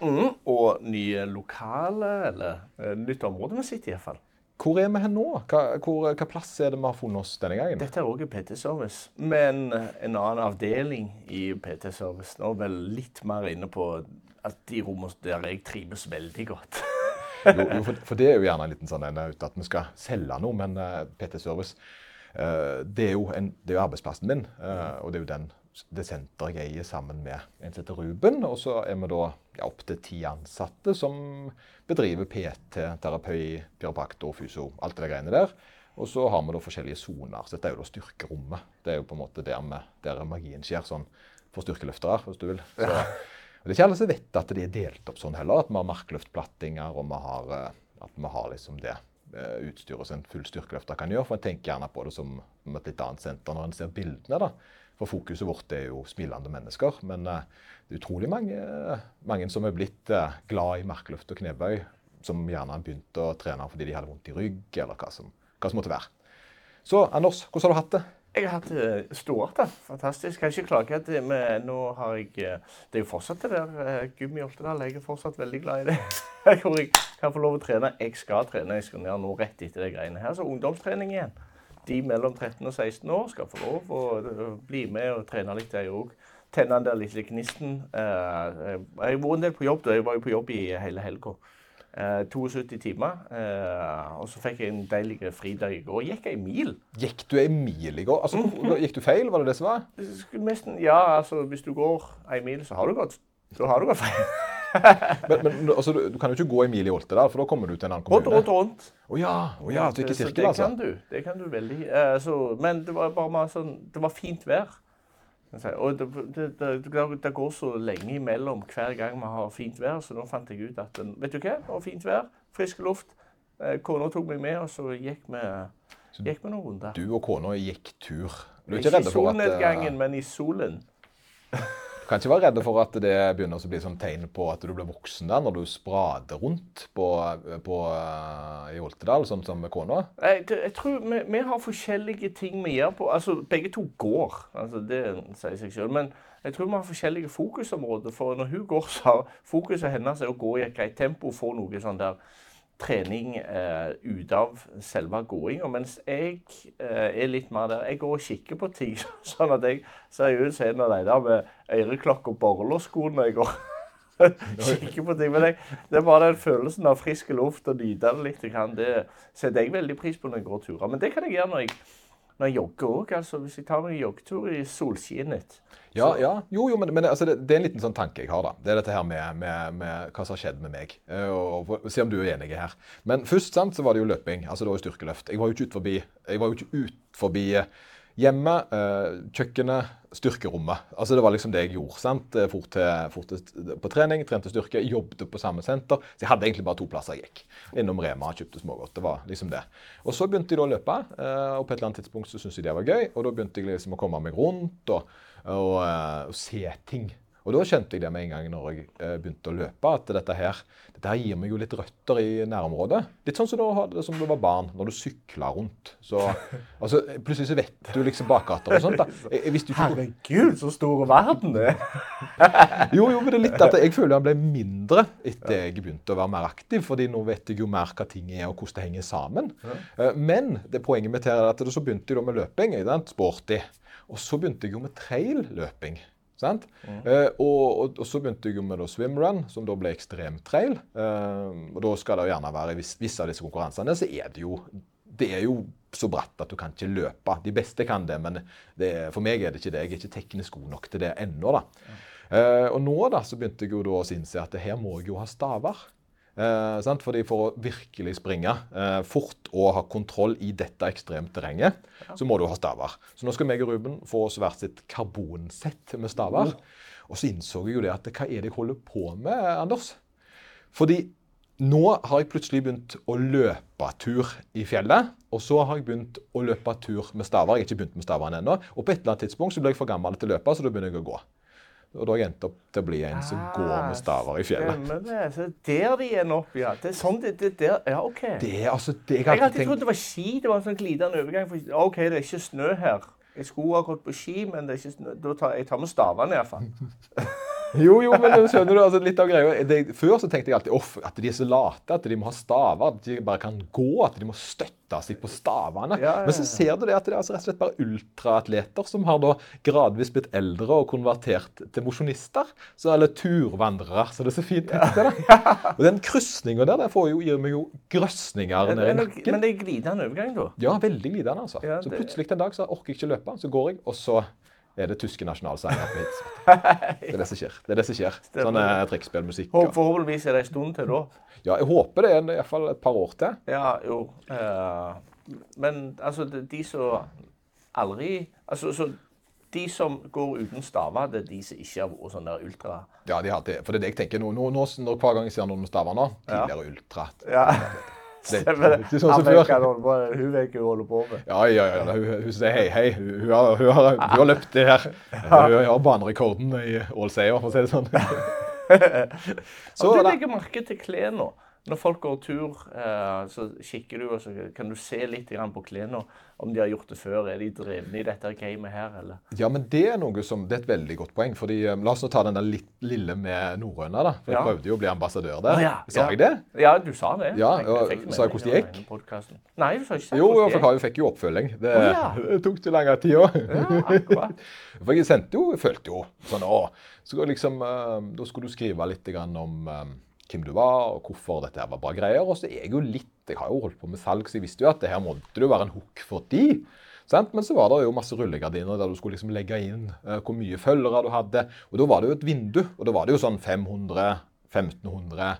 Mm, og nye lokaler, eller uh, nytt område vi sitter i iallfall. Hvor er vi hen nå? Hva, hvor, hva plass er det vi har funnet oss denne gangen? Dette er òg PT-service, men en annen avdeling i PT-service. Nå er vel litt mer inne på at de rommene der jeg trives veldig godt. jo, jo for, for, det er jo gjerne en liten sånn en ut at vi skal selge noe, men uh, PT-service uh, det, er jo en, det er jo arbeidsplassen min, uh, og det er jo den, det senteret jeg eier sammen med en som heter Ruben. Og så er vi da ja, opptil ti ansatte som bedriver PT, terapi, kiropraktor, fysio, alt det greiene der. Og så har vi da forskjellige soner. Så dette er jo da styrkerommet. Det er jo på en måte der, vi, der magien skjer sånn for styrkeløftere, hvis du vil. Så, og det er ikke alle som vet at de er delt opp sånn heller. At vi har markløftplattinger, og vi har, eh, at vi har liksom det eh, utstyret som en full styrkeløfter kan gjøre. For en tenker gjerne på det som et litt annet senter når en ser bildene. da. For fokuset vårt er jo smilende mennesker. Men uh, det er utrolig mange, mange som er blitt uh, glad i markløft og knebøy, som gjerne har begynt å trene fordi de hadde vondt i rygg, eller hva som, hva som måtte være. Så Anders, hvordan har du hatt det? Jeg har hatt det stort. Fantastisk. Kan ikke klage. Det, men nå har jeg Det er jo fortsatt det der Gummi Oltedal. Jeg er fortsatt veldig glad i det. Hvor jeg kan få lov å trene. Jeg skal trene. Jeg skal gjøre nå rett etter de greiene her. Så ungdomstrening igjen de mellom 13 og 16 år skal få lov å øh, bli med og trene litt, jeg òg. Tenne den der lille gnisten. Eh, jeg har vært en del på jobb. da. Jeg var jo på jobb i hele helga. 72 eh, timer. Eh, og så fikk jeg en deilig fridag i går. Gikk ei mil. Gikk du ei mil i går? Altså, Gikk du feil? Var det det som var? Nesten, ja, altså hvis du går ei mil, så har du gått, så har du gått feil men, men altså, du, du, kan jo ikke gå Emilie mil i Oltedal, for da kommer du til en annen kommune. Rundt, rundt, rundt. Å oh, ja, oh, ja, du ikke det altså. Kan du. Det kan du veldig. Uh, så, men det var bare sånn Det var fint vær. Og det, det, det, det, går så lenge imellom hver gang vi har fint vær, så nå fant jeg ut at Vet du hva, det var fint vær, frisk luft. Uh, kona tok meg med, og så gikk vi, gikk vi noen runder. Du og kona gikk tur? Du er ikke, ikke i solnedgangen, men i solen. Kan ikke være redd for at det begynner å bli sånn tegn på at du blir voksen der, når du sprader rundt på, på, uh, i Oltedal, sånn som med kona? Jeg, jeg tror vi, vi, har forskjellige ting vi gjør på Altså, begge to går. Altså, det sier seg selv. Men jeg tror vi har forskjellige fokusområder. For når hun går, så har fokuset hennes er å gå i et greit tempo, få noe sånn der trening eh, ut av selve gåinga. Mens jeg eh, er litt mer der. Jeg går og kikker på ting, sånn at jeg ser ut som en av de der med øreklokke og borrelåssko når jeg går. kikker på ting. Men jeg, det er bare den følelsen av frisk luft og nyte det litt. Det setter jeg veldig pris på når jeg går turer. Men det kan jeg gjøre når jeg når jeg jogger òg. Altså, hvis jeg tar meg en joggetur i solskinnet. Ja, ja. Jo, jo, men, men altså, det, det, er en liten sånn tanke jeg har. da. Det er dette her med, med, med hva som har skjedd med meg. Uh, og, og, Se om du er enig her. Men først sant, så var det jo løping. altså det var jo styrkeløft. Jeg var jo ikke ut forbi, jeg var jo ikke ut forbi Hjemme, eh, kjøkkenet, styrkerommet. Altså Det var liksom det jeg gjorde. sant? Eh, fort, til, fort til, på trening, trente styrke, jobbet på samme senter. Så jeg hadde egentlig bare to plasser jeg gikk. Innom Rema, og kjøpte smågodt. Det var liksom det. Og så begynte jeg da å løpe, eh, og på et eller annet tidspunkt så syntes jeg det var gøy. Og da begynte jeg liksom å komme meg rundt og, og, og se ting. Og da skjønte jeg det med en gang når jeg eh, begynte å løpe, at dette her, dette her gir meg jo litt røtter i nærområdet. Litt sånn som du som du var barn, når du sykla rundt. Så, altså, plutselig så vet du liksom bakgater og sånt. da. Jeg, jeg ikke Herregud, så stor verden er! jo, jo, men det er litt at jeg føler han ble mindre etter jeg begynte å være mer aktiv. fordi nå vet jeg jo mer hva ting er, og hvordan det henger sammen. Eh, men det poenget mitt her er at så begynte jeg da med løping. Sporty. Og så begynte jeg jo med trail-løping. Mm. Eh, og, og, og, så begynte jeg med swimrun, som da ble ekstremtrail. Eh, og da skal det jo gjerne være i visse av disse konkurransene, så er det jo det er jo så bratt at du kan ikke løpe. De beste kan det, men det, for meg er det ikke det. Jeg er ikke teknisk god nok til det ennå. da. Uh, og nå da, så begynte jeg jo da å innse at her må jeg jo ha staver. Eh, Fordi For å virkelig springe eh, fort og ha kontroll i dette ekstremt terrenget, ja. så må du ha staver. Så nå skal meg og Ruben få oss hvert sitt karbonsett med staver. Mm. Og så innså jeg jo det at hva er det jeg holder på med, Anders? Fordi nå har jeg plutselig begynt å løpe tur i fjellet. Og så har jeg begynt å løpe tur med staver. Jeg har ikke begynt med stavene ennå. Og på et eller annet tidspunkt så blir jeg for gammel til å løpe, så da begynner jeg å gå. Og da har jeg endt opp til å bli en som ah, går med staver i fjellet. Stemmer det. Så der de ender opp, ja. Det er sånn det, det der Ja, OK. Det altså, det, jeg har alltid tenkt... trodd det var ski. Det var en sånn glidende overgang. For, OK, det er ikke snø her. Jeg skulle ha gått på ski, men det er ikke snø. Da tar, jeg tar med stavene iallfall. Jo, jo, men skjønner du, altså litt av greia det, Før så tenkte jeg alltid off, at de er så late, at de må ha staver. At de bare kan gå, at de må støtte seg på stavene. Ja, ja, Men så ser du det at det er altså rett og slett bare ultraatleter som har da gradvis blitt eldre og konvertert til mosjonister. Eller turvandrere, så det er så fint heter. da. Og den krysninga der det får jo, gir meg jo grøsninger ned i Men, nakken. men det er glidende overgang, da. Ja, veldig glidende, altså. Ja, Så det- plutselig en dag så orker jeg ikke løpe, så går jeg, og så er det tyske nasjonalsanger på hits. Det er det som skjer. Det er det som skjer. Sånn er trekkspillmusikk. Hå- Forhåpentligvis er det en stund til da. Ja, jeg håper det er iallfall i hvert fall et par år til. Ja, jo. eh, men altså, de som aldri Altså, så de som går uten staver, det er de som ikke har vært sånn der ultra... Ja, de har det. For det er det jeg tenker nå. nå, nå hver gang jeg ser noen med staver nå, tidligere ultra. Ja. Det, Stemmer det. det er sånn som før. Hun vet hva hun holder på med. Ja, ja, ja. Hun, hun sier hei, hei. Hun, hun, har, hun, har, hun har løpt det her. Hun har banerekorden i Ålseier, for å si det sånn. Så du legger merke til klærne. Når folk går tur, eh, så kikker du, og så kan du se litt på klærne. Om de har gjort det før. Er de drevne i dette gamet her, eller? Ja, men det er noe som, det er et veldig godt poeng. fordi um, La oss nå ta den der litt, lille med norrøna. da, for Jeg Ja. prøvde jo å bli ambassadør der. Ja, Sa ja. jeg det? Ja, du sa det. Ja, og, jeg sa jeg hvordan det gikk? Nei, du sa ikke Jo, hvordan det jeg fikk jo oppfølging. Det, oh, det tok så lang tid òg. Ja, akkurat. For jeg sendte jo, følte jo sånn å, så liksom, eh, Da skulle du skrive litt grann om eh, hvem du var, og hvorfor dette her var bra greier. Og så er jeg jo litt Jeg har jo holdt på med salg, så jeg visste jo at det her måtte jo være en hook for de. Sant? Men så var det jo masse rullegardiner der du skulle liksom legge inn uh, hvor mye følgere du hadde. Og da var det jo et vindu, og da var det jo sånn 500 1500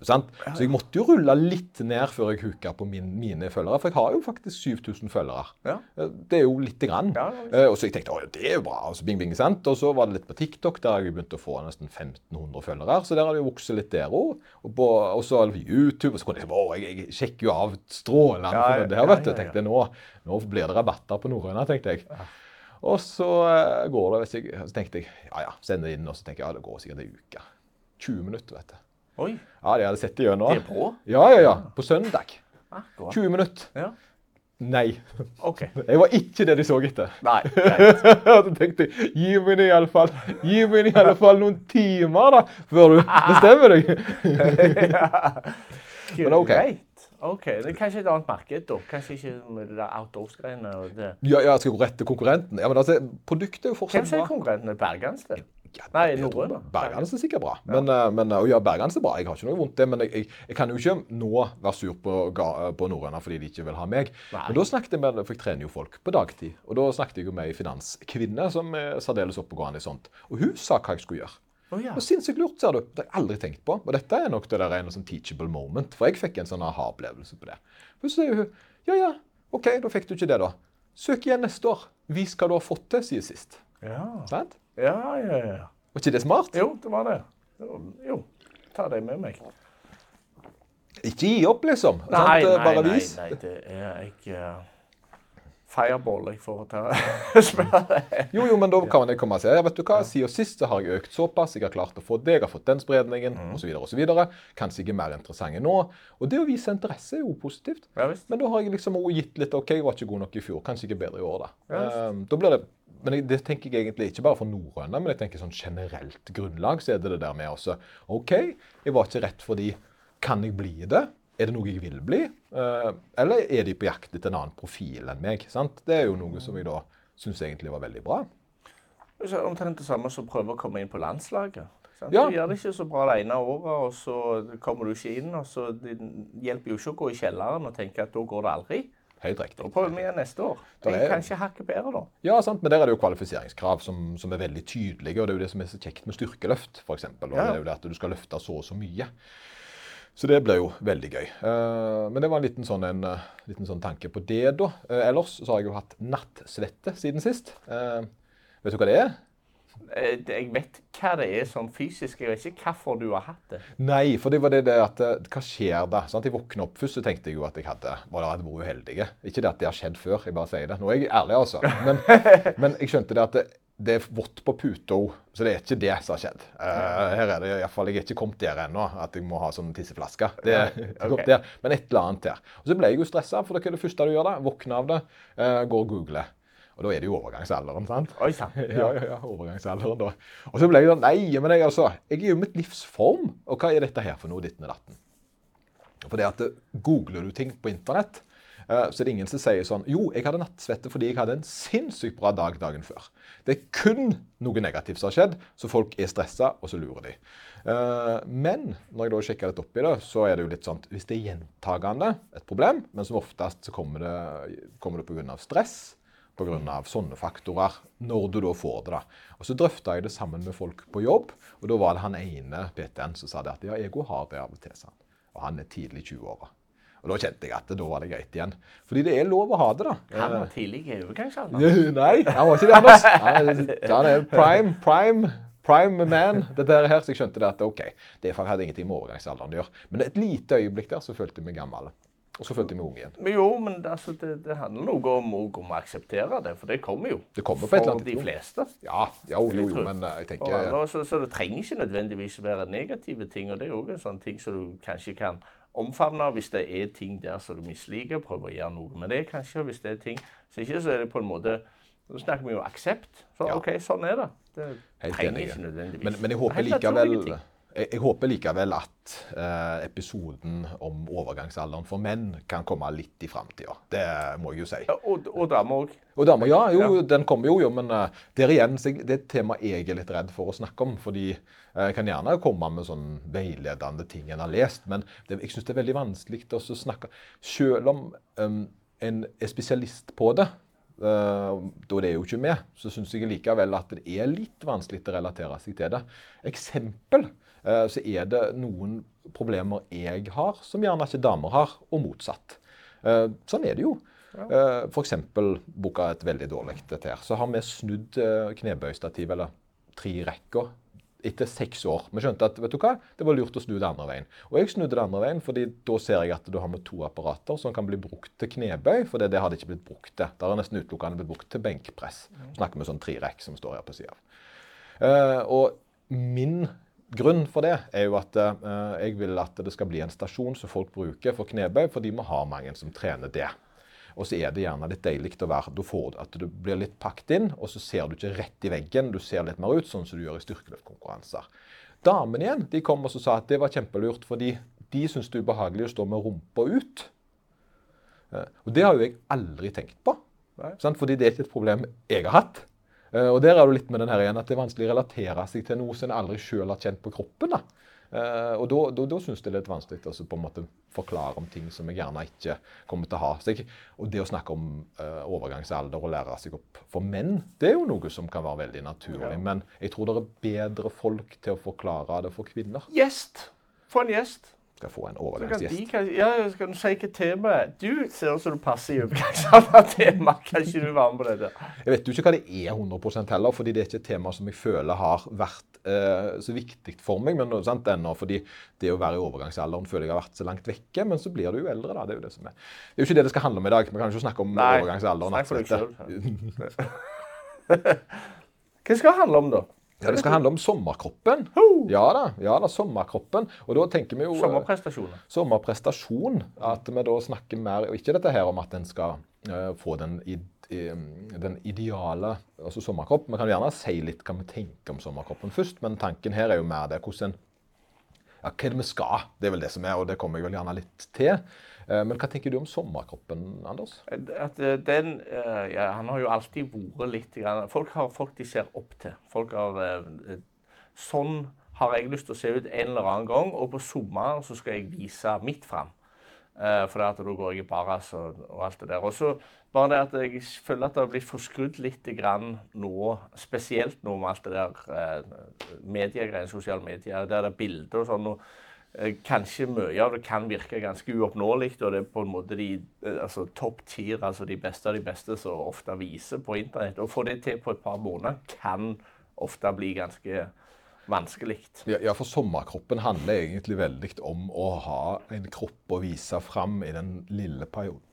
sant? Så jeg måtte jo rulle litt ned før jeg hooka på min, mine følgere. For jeg har jo faktisk 7000 følgere. Ja. Eh, Det er jo lite grann. Ja, det Eh, og så jeg tenkte å, det er jo bra. Og så bing, bing, sant? Og så var det litt på TikTok, der har jeg begynt å få nesten 1500 følgere. Så der har det jo vokst litt der òg. Og, på- og så YouTube. Og så kunne jeg å, jeg, jeg sjekker jo av strålende Ja, for det her, vet du. ja, ja. Tenkte nå, nå blir det rabatter på norrøna, tenkte jeg. Og så eh, går det, jeg, så tenkte jeg ja ja, send det inn. Og så tenker jeg ja, det går sikkert ei uke. 20 minutter, vet du. Oi, Ja, de hadde sett det gjennom. det er på? Ja, ja, ja. På søndag. Akkurat. 20 minutter. Ja, Nei. OK. Jeg var ikke det de så etter. Nei, greit. Så tenkte jeg gi meg det iallfall gi meg i alle fall noen timer da, før du bestemmer deg. Men ok. OK. Det er kanskje et annet marked, da. Kanskje ikke med det der outdoors-greiene. det. Ja, ja, skal jeg gå rett til konkurrenten? Ja, men altså, produktet er jo fortsatt Hvem er konkurrenten? Bergans, Ja, Nei, Norrøn, Bergans er sikkert bra. Men, ja. men eh, og ja, Bergans er bra. Jeg har ikke noe vondt det, men jeg, jeg, jeg kan jo ikke nå være sur på, ga- på norrøna fordi de ikke vil ha meg. Nei. Men da snakket jeg med, for jeg trener jo folk på dagtid, og da snakket jeg jo med ei finanskvinne som er særdeles oppegående i sånt. Og hun sa hva jeg skulle gjøre. Oh, ja. Og Sinnssykt lurt, ser du. Det har jeg aldri tenkt på. Og dette er nok det der en sånn teachable moment. For jeg fikk en sånn aha-opplevelse på det. For så sier hun ja, ja, OK, da fikk du ikke det, da. Søk igjen neste år. Vis hva du har fått til siden sist. Ja. Sant? ja, ja, ja. Var ikke det smart? Jo, det var det. Jo, ta deg med meg. Ikke gi opp, liksom. Nei, Sant? nei, Bare nei, vis. nei, det er jeg Fireball jeg får ta spørre deg. Jo, jo, men da kan jeg komme og si ja, vet du hva, siden sist så har jeg økt såpass, jeg har klart å få det, jeg har fått den spredningen, Mm. osv., osv. Kanskje jeg er mer interessant nå. Og det å vise interesse er jo positivt. Ja. Men da har jeg liksom også gitt litt OK, jeg var ikke god nok i fjor, kanskje ikke bedre i år, da. Ja. Ehm, da blir det men det tenker jeg egentlig ikke bare for norrøne, men jeg tenker sånn generelt grunnlag, så er det det der med også OK, jeg var ikke rett fordi Kan jeg bli det? Er det noe jeg vil bli? Eh, eller er de på jakt etter en annen profil enn meg? sant? Det er jo noe som jeg da syns egentlig var veldig bra. Omtrent det samme som å prøve å komme inn på landslaget. Ja. Du gjør det ikke så bra det ene året, og så kommer du ikke inn. og så Det hjelper jo ikke å gå i kjelleren og tenke at da går det aldri. Helt riktig. Da prøver vi igjen neste år. Det er- kan ikke hakke bedre, da. Ja, sant, men der er det jo kvalifiseringskrav som, som er veldig tydelige. Og det er jo det som er så kjekt med styrkeløft, f.eks. Ja. det er jo det at du skal løfte så og så mye. Så det blir jo veldig gøy. Eh, men det var en liten sånn, en, eh, liten sånn tanke på det, da. Eh, ellers så har jeg jo hatt nattsvette siden sist. Vet du hva det er? Jeg vet hva det er sånn fysisk. Jeg vet ikke hvorfor du har hatt det. Nei, for det var det, det at Hva skjer da? Sant? Jeg våkna opp først, så tenkte jeg jo at jeg hadde, bare hadde vært uheldig. Ikke det at det har skjedd før, jeg bare sier det. Nå er jeg ærlig, altså. Men, men jeg skjønte det at det, er vått på puta, så det er ikke det som har skjedd. Uh, her er det i hvert fall, Jeg er ikke kommet der ennå at jeg må ha sånn tisseflaske. Det der, Men et eller annet der. Og Så ble jeg jo stressa, for det er det første du gjør. da, Våkne av det, uh, går og googler. Og da er det jo overgangsalderen, sant? Oi sann. Ja, ja, ja, overgangsalderen da. Og så ble jeg sånn Nei, men jeg, altså, jeg er jo mitt livs form. Og hva er dette her for noe, ditten og datten? For det at eh, googler du ting på internett, eh, det er ingen som sier sånn Jo, jeg hadde nattsvette fordi jeg hadde en sinnssykt bra dag dagen før. Det er kun noe negativt som har skjedd, så folk er stressa, og så lurer de. Eh, Men når jeg da sjekker litt opp i det, så er det jo litt sånn hvis det er gjentagende et problem, men som oftest så kommer det, kommer det pga. stress, pga. sånne faktorer, når du da får det. da. Og Så drøfta jeg det sammen med folk på jobb, og da var det han ene PT-en som sa det at ja, ego har det av og til. sa han. Og han er tidlig i 20-åra. Og da kjente jeg at da var det greit igjen. Fordi det er lov å ha det, da. Han var tidlig i overgangsalder. Nei, han var ikke det, Anders. Han er, prime, prime, prime man. Dette her, så jeg skjønte det at OK, det hadde ingenting med overgangsalderen å gjøre. Men et lite øyeblikk der så følte jeg meg gammel. Og så følte jeg meg ung igjen. Men jo, men altså, det, det handler noe om, om å akseptere det, for det kommer jo. Det kommer på et eller annet For de fleste. Ja, jo, jo, jo, men eh, jeg Og tenker andre, så, så det trenger ikke nødvendigvis være negative ting. Og det er òg en sånn ting som du kanskje kan omfavne hvis det er ting der som du misliker. Prøve å gjøre noe med det, kanskje. Hvis det er ting Så ikke så er det på en måte Nå snakker vi jo aksept. Så Ja. OK, sånn er det. Det Helt trenger ikke nødvendigvis. Men, men jeg håper likevel. Jeg, jeg håper likevel at eh, episoden om overgangsalderen for menn kan komme litt i framtida. Det må jeg jo si. Ja, og, og damer òg. Og damer, ja, jo, den kommer jo, jo, men det der igjen, det er et tema jeg er litt redd for å snakke om. Fordi eh, jeg kan gjerne komme med sånn veiledende ting en har lest, men det, jeg syns det er veldig vanskelig å snakke Selv om um, en er spesialist på det, Uh, da det er jo ikke vi, så syns jeg likevel at det er litt vanskelig å relatere seg til det. Eksempel eh, så er det noen problemer jeg har, som gjerne ikke damer har, og motsatt. Eh, sånn er det jo. Ja. F.eks. boka et veldig dårlig dette her. Så har vi snudd knebøystativ, eller tre rekker, etter seks år. Vi skjønte at vet du hva, det var lurt å snu det andre veien. Og jeg snudde det andre veien, fordi da ser jeg at du har med to apparater som kan bli brukt til knebøy, for det, det hadde ikke blitt brukt til. Det har nesten utelukkende blitt brukt til benkpress. Snakker med sånn tre rekk som står her på sida. Uh, og min grunn for det er jo at uh, jeg vil at det skal bli en stasjon som folk bruker for knebøy, fordi vi har mange som trener det. Og så er det gjerne litt deilig å være Du får at du blir litt pakket inn, og så ser du ikke rett i veggen. Du ser litt mer ut, sånn som du gjør i styrkeløftkonkurranser. Damene igjen de kom og sa at det var kjempelurt, fordi de syns det er ubehagelig å stå med rumpa ut. Eh, Og det har jo jeg aldri tenkt på. Fordi det er ikke et problem jeg har hatt. Eh, Og der er du litt med den her igjen at det er vanskelig å relatere seg til noe som en aldri sjøl har kjent på kroppen. da. Eh, og da, syns jeg det er litt vanskelig å på en måte forklare om ting som jeg gjerne ikke kommer til å ha. Jeg, og det å snakke om uh, overgangsalder og lære seg opp for menn, det er jo noe som kan være veldig naturlig. Men jeg tror det er bedre folk til å forklare det for kvinner. Gjest. Få en gjest. Skal få en overgangsgjest. ja, skal du si hva temaet er? Du ser ut som du passer i overgangsalder-tema. Kan ikke du være med på dette? Jeg vet jo ikke hva det er 100 heller, fordi det er ikke et tema som jeg føler har vært eh, så viktig for meg men, sant, ennå. Fordi det å være i overgangsalderen føler jeg har vært så langt vekke. Men så blir du jo eldre, da. Det er jo det som er. Det er jo ikke det det skal handle om i dag. Vi kan jo ikke snakke om Nei, overgangsalderen. snakk for deg selv. Hva skal det handle om, da? Ja, det skal handle om sommerkroppen. Ja da, ja da, sommerkroppen. Og da tenker vi jo eh, Sommerprestasjoner. sommerprestasjon. At vi da snakker mer og Ikke dette her om at en skal uh, få den, i, i- den ideale altså sommerkropp. Vi kan gjerne si litt hva vi tenker om sommerkroppen først, men tanken her er jo mer det hvordan ja, Hva er det vi skal? Det er vel det som er, og det kommer jeg vel gjerne litt til. Eh, Men hva tenker du om sommerkroppen, Anders? At eh, den eh, ja, Han har jo alltid vært litt Folk har folk de ser opp til. Folk har eh, Sånn har jeg lyst til å se ut en eller annen gang, og på sommeren så skal jeg vise mitt fram. Eh, for da går jeg i baras og, og alt det der. Og så bare det at jeg føler at det har blitt forskrudd litt grann nå, spesielt nå med alt det der eh, mediegreiene, sosiale medier, der det er bilder og sånn. og eh, Kanskje mye av det kan virke ganske uoppnåelig, og det er på en måte de eh, altså topp tier, altså de beste av de beste, som ofte viser på internett. Å få det til på et par måneder kan ofte bli ganske vanskelig. Ja, ja, for sommerkroppen handler egentlig veldig om å ha en kropp å vise fram i den lille perioden,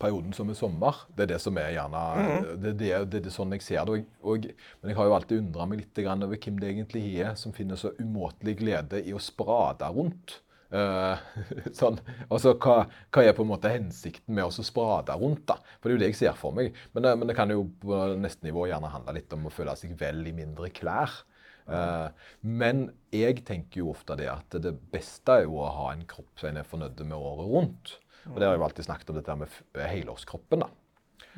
perioden som er sommer. Det er det som er gjerne det, er det, det, det er sånn jeg ser det. Og, og, men jeg har jo alltid undra meg litt grann over hvem det egentlig er som finner så umåtelig glede i å sprade rundt Uh, sånn. altså, hva, hva, er på en måte hensikten med å sprade rundt? da? For det er jo det jeg ser for meg. Men, det, men det kan jo på neste nivå gjerne handle litt om å føle seg vel i mindre klær. Uh, men jeg tenker jo ofte det at det beste er jo å ha en kropp som en er fornøyd med året rundt. Og det har vi alltid snakket om dette med helårskroppen. da.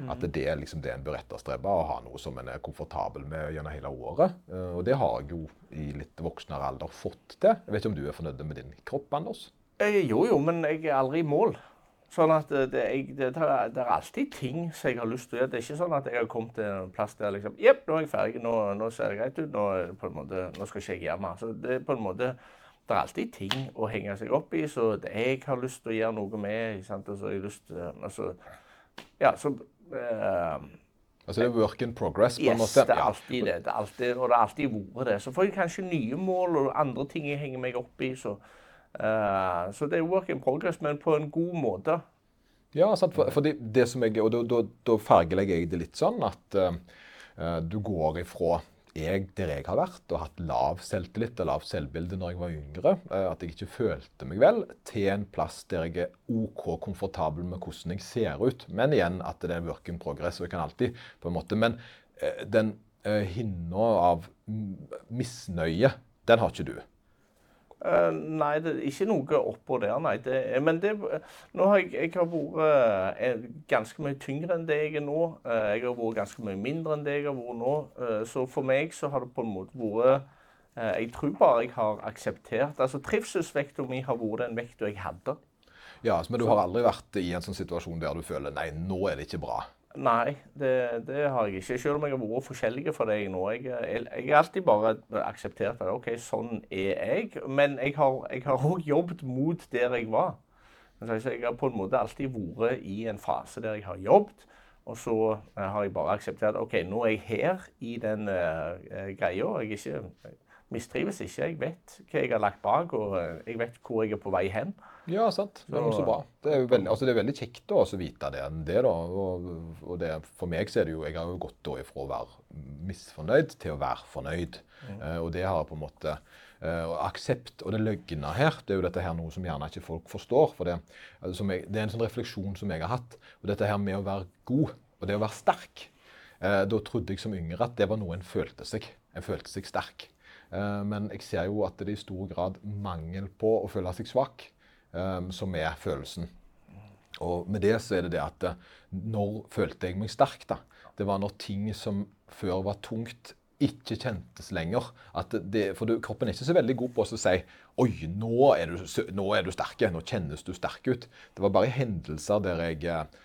At det er liksom det en bør etterstrebe, å ha noe som en er komfortabel med gjennom hele året. Uh, og det har jeg jo i litt voksnere alder fått til. Jeg vet ikke om du er fornøyd med din kropp, Anders? Eh, jo, jo, men jeg er aldri i mål. Sånn at det, jeg, det, det, er alltid ting som jeg har lyst til å gjøre. Det er ikke sånn at jeg har kommet til en plass der liksom Jepp, nå er jeg ferdig. Nå, nå, ser det greit ut. Nå, måte, nå skal ikke jeg gjøre mer. Så det er på en måte det er alltid ting å henge seg opp i så jeg har lyst til å gjøre noe med. Sant? Altså, jeg har lyst til, altså, ja, så uh, Altså det er work in progress? på yes, en måte? det er alltid det. det er alltid, og det har alltid vært det. Så får jeg kanskje nye mål og andre ting jeg henger meg opp i. Så, uh, så det er work in progress, men på en god måte. Ja, sant? For, for det, det, som jeg, og da, da, da fargelegger jeg det litt sånn at uh, du går ifra jeg, der jeg har vært og hatt lav selvtillit og lavt selvbilde når jeg var yngre, eh, at jeg ikke følte meg vel, til en plass der jeg er OK komfortabel med hvordan jeg ser ut. Men igjen at det er work in progress, og jeg kan alltid på en måte Men eh, den uh, hinna av misnøye, den har ikke du. Uh, nei, det er ikke noe oppå der, nei. Det, men det, nå har jeg, jeg har vært uh, ganske mye tyngre enn det jeg er nå. Uh, jeg har vært ganske mye mindre enn det jeg har vært nå. så for meg så har det på en måte vært Jeg tror bare jeg har akseptert Altså trivselsvekta mi har vært den vekta jeg hadde. Ja, Men du har aldri vært i en sånn situasjon der du føler nei, nå er det ikke bra? Nei, det, det, har jeg ikke. Selv om jeg har vært forskjellig for deg nå. Jeg, jeg, har alltid bare akseptert at OK, sånn er jeg. Men jeg har òg jobbet mot der jeg var. Jeg har på en måte alltid vært i en fase der jeg har jobbet. Og så eh, har jeg bare akseptert OK, nå er jeg her i den uh, greia. Jeg ikke, mistrives ikke. Jeg vet hva jeg har lagt bak, og jeg vet hvor jeg er på vei hen. Ja, sant. Det er så bra. Det er, veldig, altså det er veldig kjekt å vite det. det da. Og, og det, for meg så er det jo Jeg har jo gått ifra å være misfornøyd til å være fornøyd. Mm. Uh, og det har på en måte uh, Aksept og det løgna her, det er jo dette her noe som gjerne ikke folk forstår. For det, altså, jeg, det er en sånn refleksjon som jeg har hatt. Og dette her med å være god, og det å være sterk. Uh, da trodde jeg som yngre at det var noe en følte seg. En følte seg sterk. Men jeg ser jo at det er i stor grad mangel på å føle seg svak um, som er følelsen. Og med det så er det det at eh, når følte jeg meg sterk, da? Det var når ting som før var tungt, ikke kjentes lenger. Det, for du, kroppen er ikke så veldig god på å si Oi, nå er, du, nå er du sterk. Nå kjennes du sterk ut. Det var bare hendelser der jeg eh,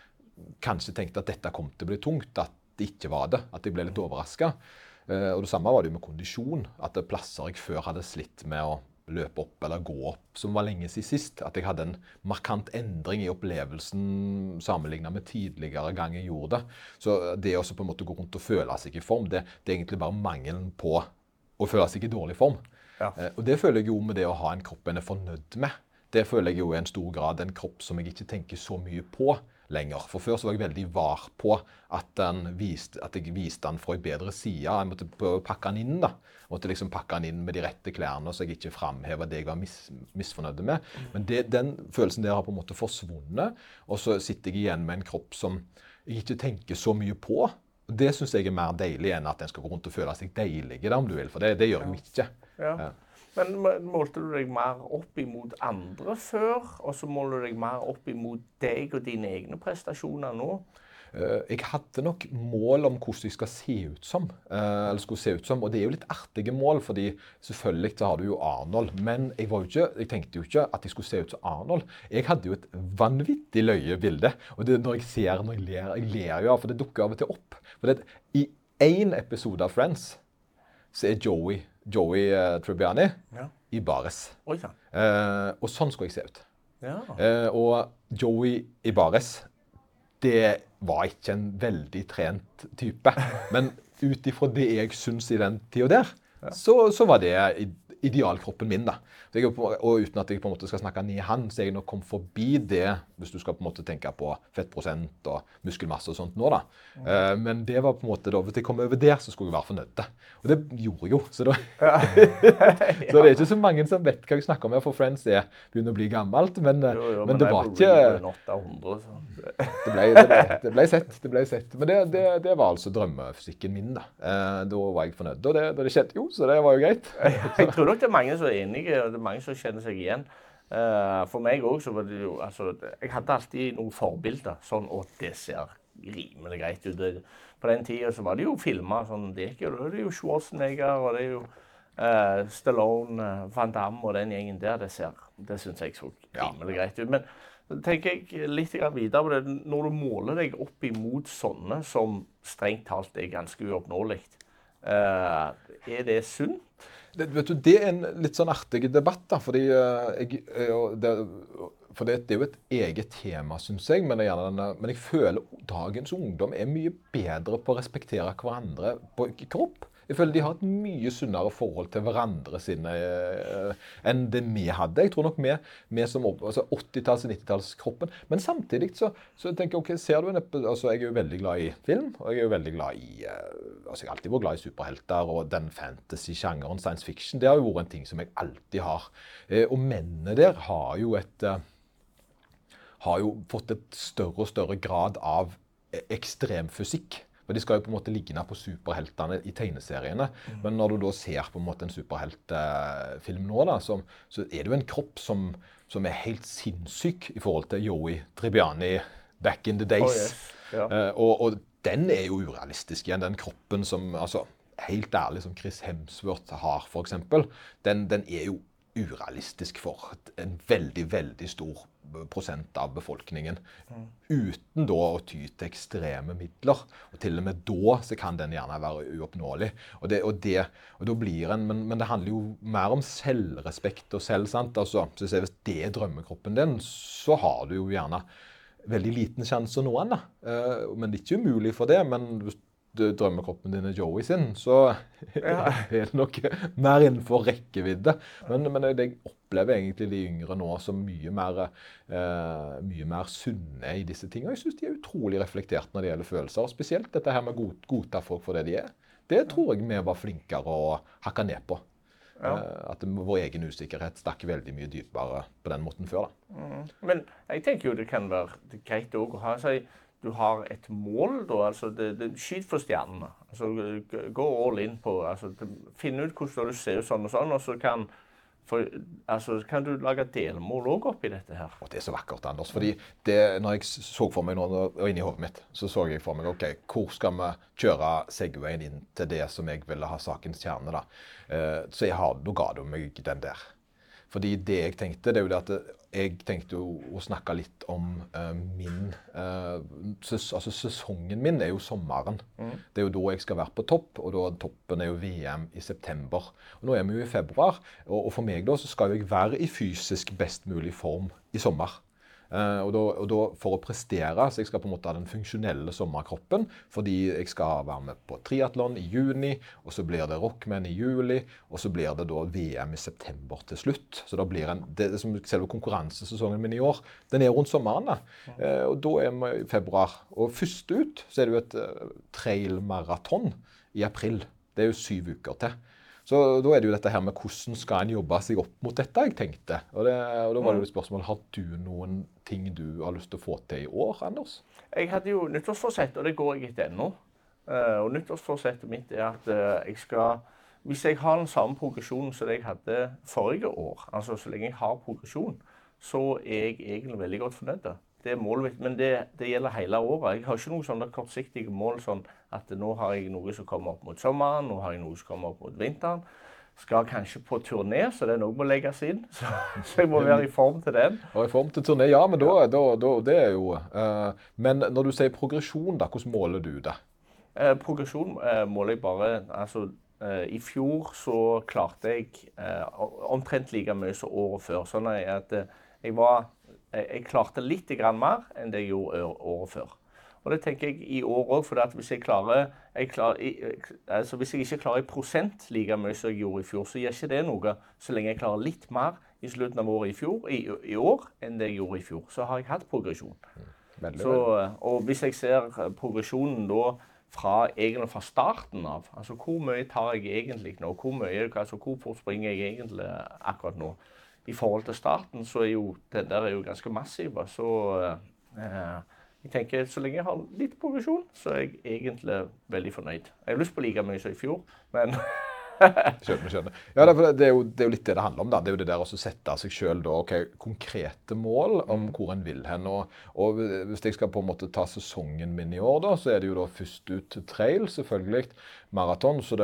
kanskje tenkte at dette kom til å bli tungt, at det ikke var det. At jeg ble litt overraska. Eh, og det samme var det med kondisjon. At det plasser jeg før hadde slitt med å løpe opp eller gå opp, som var lenge siden sist. At jeg hadde en markant endring i opplevelsen sammenlignet med tidligere gang jeg gjorde det. Så det å på en måte gå rundt og føle seg i form, det, det er egentlig bare mangelen på å føle seg i dårlig form. Ja. Eh, og det føler jeg jo med det å ha en kropp en er fornøyd med. Det føler jeg jo i en stor grad en kropp som jeg ikke tenker så mye på lenger. For før så var jeg veldig var på at, viste, at jeg viste den fra en bedre side. Jeg måtte pakke den inn. da. Jeg måtte liksom pakke den inn med de rette klærne, så jeg ikke framheva det jeg var mis, misfornøyd med. Men det, den følelsen der har på en måte forsvunnet. Og så sitter jeg igjen med en kropp som jeg ikke tenker så mye på. Og Det syns jeg er mer deilig enn at en skal gå rundt og føle seg deilig, om du vil. For det, det gjør jeg ikke. Ja. Men målte du deg mer opp imot andre før, og så måler du deg mer opp imot deg og dine egne prestasjoner nå? Eh, jeg hadde nok mål om hvordan jeg skal se ut som. Eh, eller skulle se ut som, Og det er jo litt artige mål, fordi selvfølgelig så har du jo Arnold. Men jeg, ikke, jeg tenkte jo ikke at jeg skulle se ut som Arnold. Jeg hadde jo et vanvittig løye bilde. Og det, når jeg ser når jeg ler Jeg ler jo av, for det dukker av og til opp. For det, I én episode av Friends så er Joey Joey uh, Tribbiani ja. i bares. Oi, ja. uh, og sånn skulle jeg se ut. Ja. Uh, og Joey i bares, det var ikke en veldig trent type. Men ut ifra det jeg syns i den tida der, så, så, var det idealkroppen min. da. Jeg, og uten at jeg på en måte skal snakke ned han, så er jeg nok kommet forbi det, hvis du skal på en måte tenke på fettprosent og muskelmasse og sånt nå. da. Mm. Uh, men det var på en måte da, hvis jeg kom over der, så skulle jeg være fornøyd. Og det gjorde jeg jo. Så, da, så det er ikke så mange som vet hva jeg snakker om her, for Friends er begynner å bli gammelt. Men, jo, jo, men, men det var ikke 800, det, ble, det, ble, det, ble, sett. det ble sett. Men det, det var altså drømmefysikken min. Da uh, Da var jeg fornøyd. Og det, det skjedde jo, så det var jo greit. jeg tror nok det er mange som er enige, og det er mange som kjenner seg igjen. Uh, for meg òg så var det jo altså, Jeg hadde alltid noen forbilder. Sånn at det ser rimelig greit ut. På den tida så var det jo filmer sånn Det gikk jo, det er jo Schwarzenegger og det er jo uh, Stallone, Van Damme og den gjengen der. Det, ser, det syns jeg så rimelig greit ut. Men så tenker jeg litt videre på det. Når du måler deg opp imot sånne som strengt talt er ganske uoppnåelig, uh, er det sunt? Det, vet du, det er en litt sånn artig debatt, da, fordi uh, jeg, det, for det, det, er jo et eget tema, syns jeg. Men, denne, men, jeg føler dagens ungdom er mye bedre på å respektere hverandre på kropp. Jeg føler de har et mye sunnere forhold til hverandre sine eh, enn det vi hadde. Jeg tror nok vi, vi som altså 80-talls- og 90-tallskroppen. Men samtidig så, så, tenker jeg ok, ser du en altså Jeg er jo veldig glad i film. Og jeg er jo veldig glad i eh, altså Jeg har alltid vært glad i superhelter og den fantasy-sjangeren, science fiction. Det har jo vært en ting som jeg alltid har. Eh, og mennene der har jo et har jo fått et større og større grad av ekstremfysikk. For De skal jo på en måte ligne på superheltene i tegneseriene. Mm. Men når du da ser på en måte en superheltfilm nå, da, så, så, er det jo en kropp som, som, er helt sinnssyk i forhold til Joey Tribiani back in the days. Oh, yes. ja. uh, og, og, den er jo urealistisk igjen. Den kroppen som altså, Helt ærlig, som Chris Hemsworth har, f.eks., den, den er jo urealistisk for en veldig, veldig stor av befolkningen. Uten da å ty til ekstreme midler. Og til og med da så kan den gjerne være uoppnåelig. Og det, og det, og da blir en, men, men, det handler jo mer om selvrespekt og selv. sant? Altså, så Hvis det er drømmekroppen din, så har du jo gjerne veldig liten sjanse å nå den. da. Uh, men det er ikke umulig for det. men drømmekroppen din er Joey sin, så ja. er det nok mer innenfor rekkevidde. Men, men jeg opplever egentlig de yngre nå som mye mer, eh, mye mer sunne i disse tingene. Jeg syns de er utrolig reflektert når det gjelder følelser. og Spesielt dette her med å godta folk for det de er. Det tror jeg vi var flinkere å hakke ned på. Ja. Eh, at vår egen usikkerhet stakk veldig mye dypere på den måten før. Mm. Men jeg tenker jo det kan være greit å ha seg du har et mål, da. altså det, det, Skyt for stjernene. altså Gå all in på altså, Finne ut hvordan du ser ut sånn og sånn, og så kan, for, altså, kan du lage delmål òg oppi dette her. Og Det er så vakkert, Anders. fordi det, når jeg så for meg noe og inni hodet mitt, så så jeg for meg ok, hvor skal vi kjøre Segwayen inn til det som jeg ville ha sakens kjerne. da. Eh, så jeg har, da ga du meg den der. Fordi det jeg tenkte, det er jo det at jeg tenkte jo å snakke litt om uh, min uh, ses, Altså sesongen min er jo sommeren. Mm. Det er jo da jeg skal være på topp, og da toppen er jo VM i september. Og Nå er vi jo i februar, og, og for meg da så skal jeg være i fysisk best mulig form i sommer. Uh, og, da, og da, For å prestere så jeg skal på en måte ha den funksjonelle sommerkroppen. Fordi jeg skal være med på triatlon i juni, og så blir det Rockman i juli. Og så blir det da VM i september til slutt. Så da blir en, det, det som Selve konkurransesesongen min i år den er rundt sommeren. da. Uh, og da er vi i februar. Og først ut så er det jo et uh, trailmaraton i april. Det er jo syv uker til. Så da er det jo dette her med hvordan skal en jobbe seg opp mot dette, jeg tenkte. Og, det, og da var det jo et spørsmål har du noen ting du har lyst til å få til i år, Anders? Jeg hadde jo nyttårsforsett, og det går jeg etter ennå. Uh, og nyttårsforsettet mitt er at uh, jeg skal Hvis jeg har den samme progresjonen som jeg hadde forrige år, altså så lenge jeg har progresjon, så er jeg egentlig veldig godt fornøyd. Det er målet mitt, men det, det, gjelder hele året. Jeg har ikke noen sånne kortsiktige mål sånn at nå har jeg noe som kommer opp mot sommeren, nå har jeg noe som kommer opp mot vinteren. Skal kanskje på turné, så det er noe må legges inn. Så, så, jeg må være i form til den. Og i form til turné, Ja, men da, da, da det er jo uh, Men når du sier progresjon, da, hvordan måler du det? Uh, progresjon uh, måler jeg bare altså, I fjor så klarte jeg omtrent like mye som året før. Sånn at jeg var jeg, klarte litt mer enn det jeg gjorde året før. Og det tenker jeg i år òg, for hvis jeg klarer, jeg klarer altså Hvis jeg ikke klarer i prosent like mye som jeg gjorde i fjor, så gjør ikke det noe så lenge jeg klarer litt mer i slutten av året i, fjor, i, i år enn det jeg gjorde i fjor. Så har jeg hatt progresjon. Veldig, Så, og hvis jeg ser progresjonen da fra, egentlig fra starten av altså Hvor mye tar jeg egentlig nå? Hvor, mye, altså, hvor fort springer jeg egentlig akkurat nå? I forhold til starten så er jo den der er jo ganske massiv. Så eh, jeg tenker så lenge jeg har litt progresjon, så er jeg egentlig veldig fornøyd. Jeg har lyst på like mye som i fjor, men skjønner, skjønner. Ja, det, er jo, det, er jo, litt det det handler om. da. Det er jo det der å sette seg sjøl okay, konkrete mål om mm. hvor en vil hen. Og, og, hvis jeg skal på en måte ta sesongen min i år, da, så er det jo da først ut trail, selvfølgelig. Maraton. Så,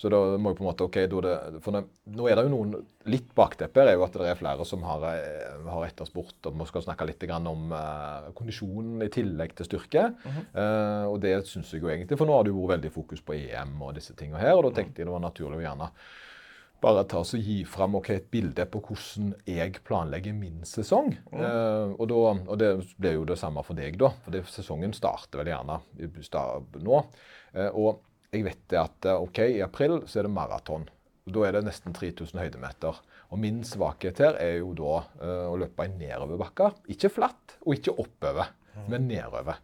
så da må jeg på en måte ok, det, For det, nå er det jo noen Litt bakteppe er jo at det er flere som har, eh, har etterspurt og vi skal snakke litt om uh, kondisjonen i tillegg til styrke. Mm -hmm. uh, og det syns jeg jo egentlig, for nå har det jo vært veldig fokus på EM og disse tingene her. Og da tenkte jeg det var naturlig å gjerne bare ta oss og gi fram okay, et bilde på hvordan jeg planlegger min sesong. Mm. Eh, og, da, og, det blir jo det samme for deg, da. For det, sesongen starter vel gjerne nå. og jeg vet at ok, i april så er det maraton. Da er det nesten 3000 høydemeter. Og min svakhet her er jo da uh, å løpe i nedoverbakker. Ikke flatt og ikke oppover, mm. men nedover.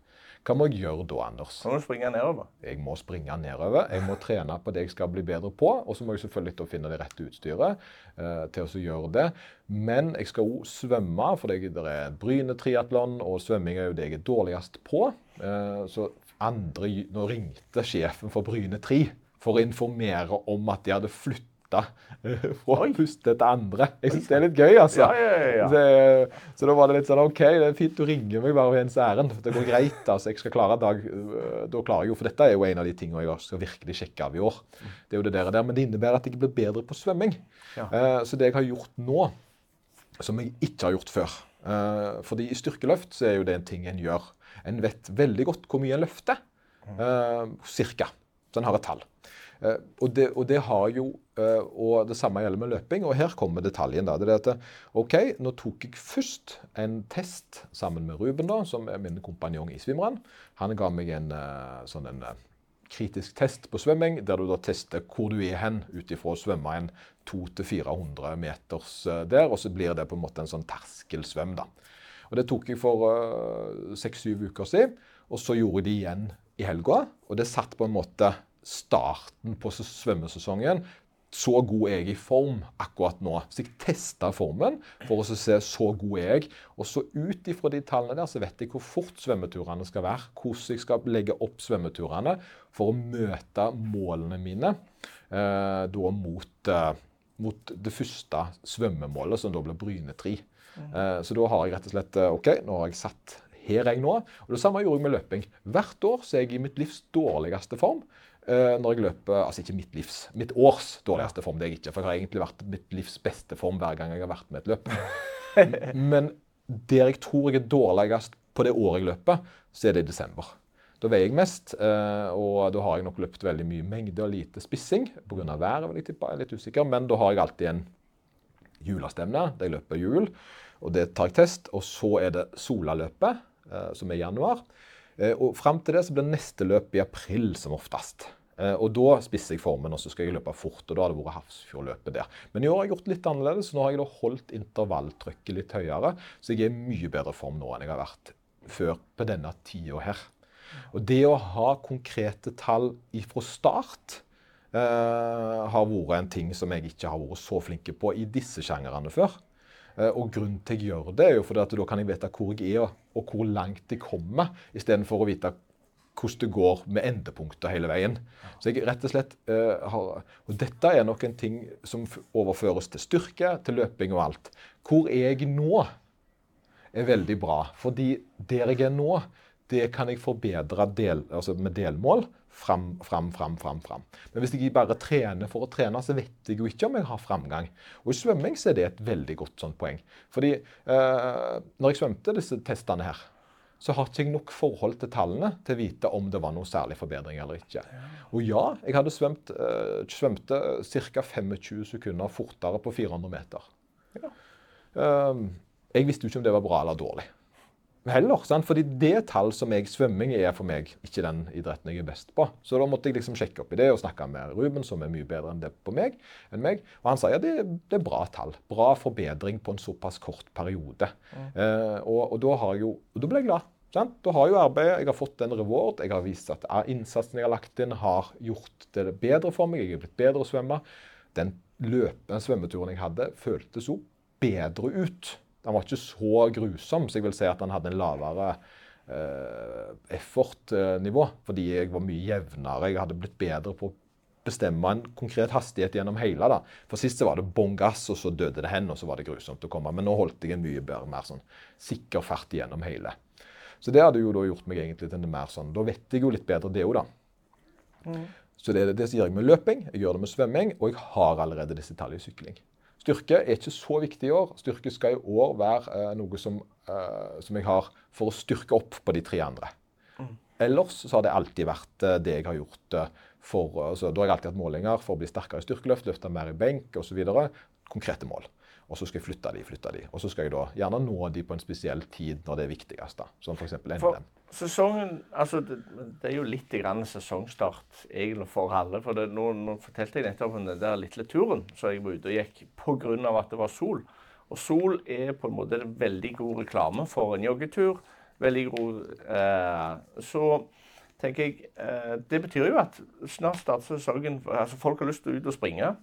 Hva må jeg gjøre da, Anders? Må du springe nedover? Jeg må springe nedover. Jeg må trene på det jeg skal bli bedre på. Og så må jeg selvfølgelig finne det rette utstyret uh, til å gjøre det. Men jeg skal òg svømme, for det er Bryne triatlon, og svømming er jo det jeg er dårligst på. Uh, så andre, Nå ringte sjefen for Bryne 3 for å informere om at de hadde flytta fra Oi. puste til andre. Jeg syns det er litt gøy, altså. Ja, ja, ja, så, så, da var det litt sånn OK, det er fint du ringer meg bare ved ens ærend. Det går greit. altså, jeg skal klare dag, øh, Da klarer jeg jo, for dette er jo en av de tingene jeg skal virkelig sjekke av i år. Det er jo det der, Men det innebærer at jeg blir bedre på svømming. Uh, så det jeg har gjort nå, som jeg ikke har gjort før uh, fordi i styrkeløft så er jo det en ting en gjør. En vet veldig godt hvor mye en løfter. Uh, cirka. Så en har et tall. Uh, og, det, og, det, har jo uh, Og det samme gjelder med løping. Og her kommer detaljen. da, det er at, OK, nå tok jeg først en test sammen med Ruben, da, som er min kompanjong i Svimran. Han ga meg en sånn en kritisk test på svømming, der du da tester hvor du er hen ut ifra å svømme en 200-400 meters der, og så blir det på en måte en sånn terskelsvøm. da. Og Det tok jeg for seks-syv uker siden, og så gjorde jeg det igjen i helga. Og det satt på en måte starten på svømmesesongen. Så god er jeg i form akkurat nå. Så jeg testa formen for å se så god er jeg. Og så ut ifra de tallene der så vet jeg hvor fort svømmeturene skal være. Hvordan jeg skal legge opp svømmeturene for å møte målene mine eh, da mot, eh, mot, det første svømmemålet, som da ble Bryne 3. Eh, så da har jeg rett og slett eh, OK, nå har jeg satt her er jeg nå. Og Det samme gjorde jeg med løping. Hvert år så er jeg i mitt livs dårligste form. Uh, når jeg løper, altså ikke mitt livs, mitt års dårligste form. det er jeg ikke, For jeg har egentlig vært mitt livs beste form hver gang jeg har vært med et løp. Men der jeg tror jeg er dårligst på det året jeg løper, så er det i desember. Da veier jeg mest, og da har jeg nok løpt veldig mye mengde og lite spissing. Pga. været vil jeg tippe, jeg er litt usikker. Men da har jeg alltid en julestemne. Da jeg løper jul, og det tar jeg test. Og så er det Solaløpet Eh, som er i januar. Eh, og Fram til det så blir neste løp i april som oftest. Eh, og Da spisser jeg formen, og så skal jeg løpe fort. og Da har det vært Hafrsfjordløpet der. Men i år har jeg gjort litt annerledes. Nå har jeg da holdt intervalltrykket litt høyere, så jeg er i mye bedre form nå enn jeg har vært før på denne tida her. Og Det å ha konkrete tall fra start eh, har vært en ting som jeg ikke har vært så flinke på i disse sjangrene før. Eh, og grunnen til jeg gjør det, er jo fordi at da kan jeg vite hvor jeg er og hvor langt jeg kommer, istedenfor å vite hvordan det går med endepunkter hele veien. Så jeg rett Og slett uh, har, og dette er nok en ting som overføres til styrke, til løping og alt. Hvor er jeg nå, er veldig bra. Fordi der jeg er nå, det kan jeg forbedre del, altså med delmål fram, fram, fram, fram, fram. Men hvis jeg bare trener for å trene, så vet jeg jo ikke om jeg har framgang. Og i svømming så er det et veldig godt sånt poeng. Fordi eh, når jeg svømte disse testene her, så har ikke jeg nok forhold til tallene til å vite om det var noe særlig forbedring eller ikke. Og ja, jeg hadde svømt, eh, svømte ca. 25 sekunder fortere på 400 meter. Ja. Eh, jeg visste jo ikke om det var bra eller dårlig. Heller. Sant? Fordi det tall som jeg Svømming er for meg ikke den idretten jeg er best på. Så da måtte jeg liksom sjekke opp i det og snakke med Ruben, som er mye bedre enn det på meg. enn meg. Og han sa ja, det, det er bra tall. Bra forbedring på en såpass kort periode. Mm. Eh, og, og, da har jeg jo, og da ble jeg glad. Sant? Da har jo arbeidet, Jeg har fått en reward. Jeg har vist at innsatsen jeg har lagt inn, har gjort det bedre for meg. Jeg er blitt bedre å svømme. Den, løpende svømmeturen jeg hadde, føltes jo bedre ut. Den var ikke så grusom, så jeg vil si at han hadde en lavere eh, effort-nivå. Fordi jeg var mye jevnere. Jeg hadde blitt bedre på å bestemme en konkret hastighet gjennom hele. da. For Sist så var det bånn gass, og så døde det hen, og så var det grusomt å komme. Men nå holdt jeg en mye bedre, mer sånn sikker fart gjennom hele. Så det hadde jo da gjort meg egentlig til en mer sånn Da vet jeg jo litt bedre det òg, da. Mm. Så det, det gjør jeg med løping, jeg gjør det med svømming, og jeg har allerede disse tallene i sykling. Styrke er ikke så viktig i år. Styrke skal i år være uh, noe som, uh, som, jeg har for å styrke opp på de tre andre. Mm. Ellers så har det alltid vært uh, det jeg har gjort for altså, Da har jeg alltid hatt målinger for å bli sterkere i styrkeløft, løfte mer i benk osv. Konkrete mål. Og så skal jeg flytte de, flytte de. Og så skal jeg da gjerne nå de på en spesiell tid når det er viktigst. da, Som f.eks. NM. Sesongen, altså det, det, er jo litt grann sesongstart egentlig for alle. for det, nå, nå, fortalte jeg nettopp om den der lille turen så jeg var ute og gikk pga. at det var sol. Og sol er på en måte veldig god reklame for en joggetur. Veldig god eh, Så tenker jeg eh, Det betyr jo at snart starter sesongen. altså Folk har lyst til å ut og springe.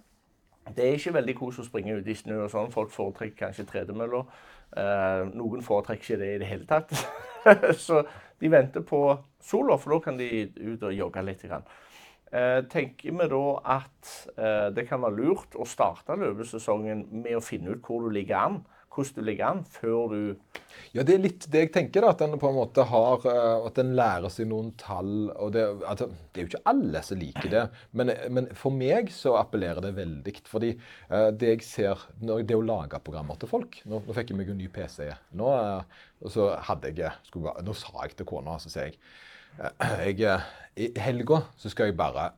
Det er ikke veldig kos å springe ute i snø og sånn. Folk foretrekker kanskje tredemøller. Eh, noen foretrekker ikke det i det hele tatt. så de venter på sola, for da kan de ut og jogge litt. Eh, tenker vi da at eh, det kan være lurt å starte løpesesongen med å finne ut hvor du ligger an? Hvordan du ligger an før du Ja, det er litt det jeg tenker. da, At en på en måte har, eh, at en lærer seg noen tall. og Det, altså, det er jo ikke alle som liker det, men, men, for meg så appellerer det veldig. fordi uh, det jeg ser, når det å lage programmer til folk Nå, nå fikk jeg meg en ny PC. Nå, uh, og så hadde jeg, skulle, nå sa jeg til kona så sier jeg, jeg I helga så skal jeg bare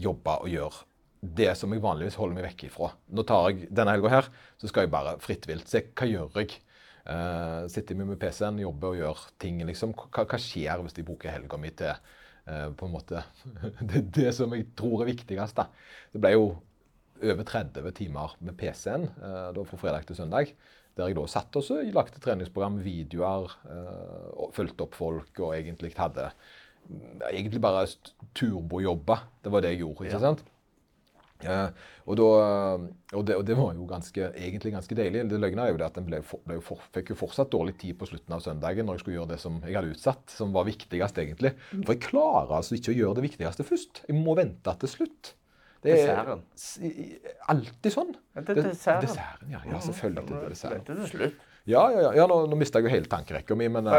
jobbe og gjøre det som jeg vanligvis holder meg vekk ifra. Nå tar jeg denne helga her, så skal jeg bare fritt vilt se hva gjør jeg. Uh, sitter jeg med PC-en, jobber og gjør ting. liksom. Hva, hva skjer hvis jeg bruker helga mi til uh, på en måte det, det, som jeg tror er viktigst? da. Det ble jo over 30 timer med PC-en uh, da fra fredag til søndag. Der jeg da satt og lagde treningsprogram, videoer, uh, fulgte opp folk og egentlig hadde egentlig bare turbojobba. Det var det jeg gjorde. ikke sant? Uh, og, da, og, det, og, det, var jo ganske, egentlig ganske deilig. Det løgna er jo det at en ble, ble for, fikk jo fortsatt dårlig tid på slutten av søndagen når jeg skulle gjøre det som jeg hadde utsatt, som var viktigst egentlig. Mm. For jeg klarer altså ikke å gjøre det viktigste først. Jeg må vente til slutt. Det er desserten. alltid sånn. Det er desserten. desserten ja. ja, selvfølgelig. Det er desserten. Vente til slutt. Ja, ja, ja. ja nå, nå mista jeg jo hele tankerekka mi, men uh,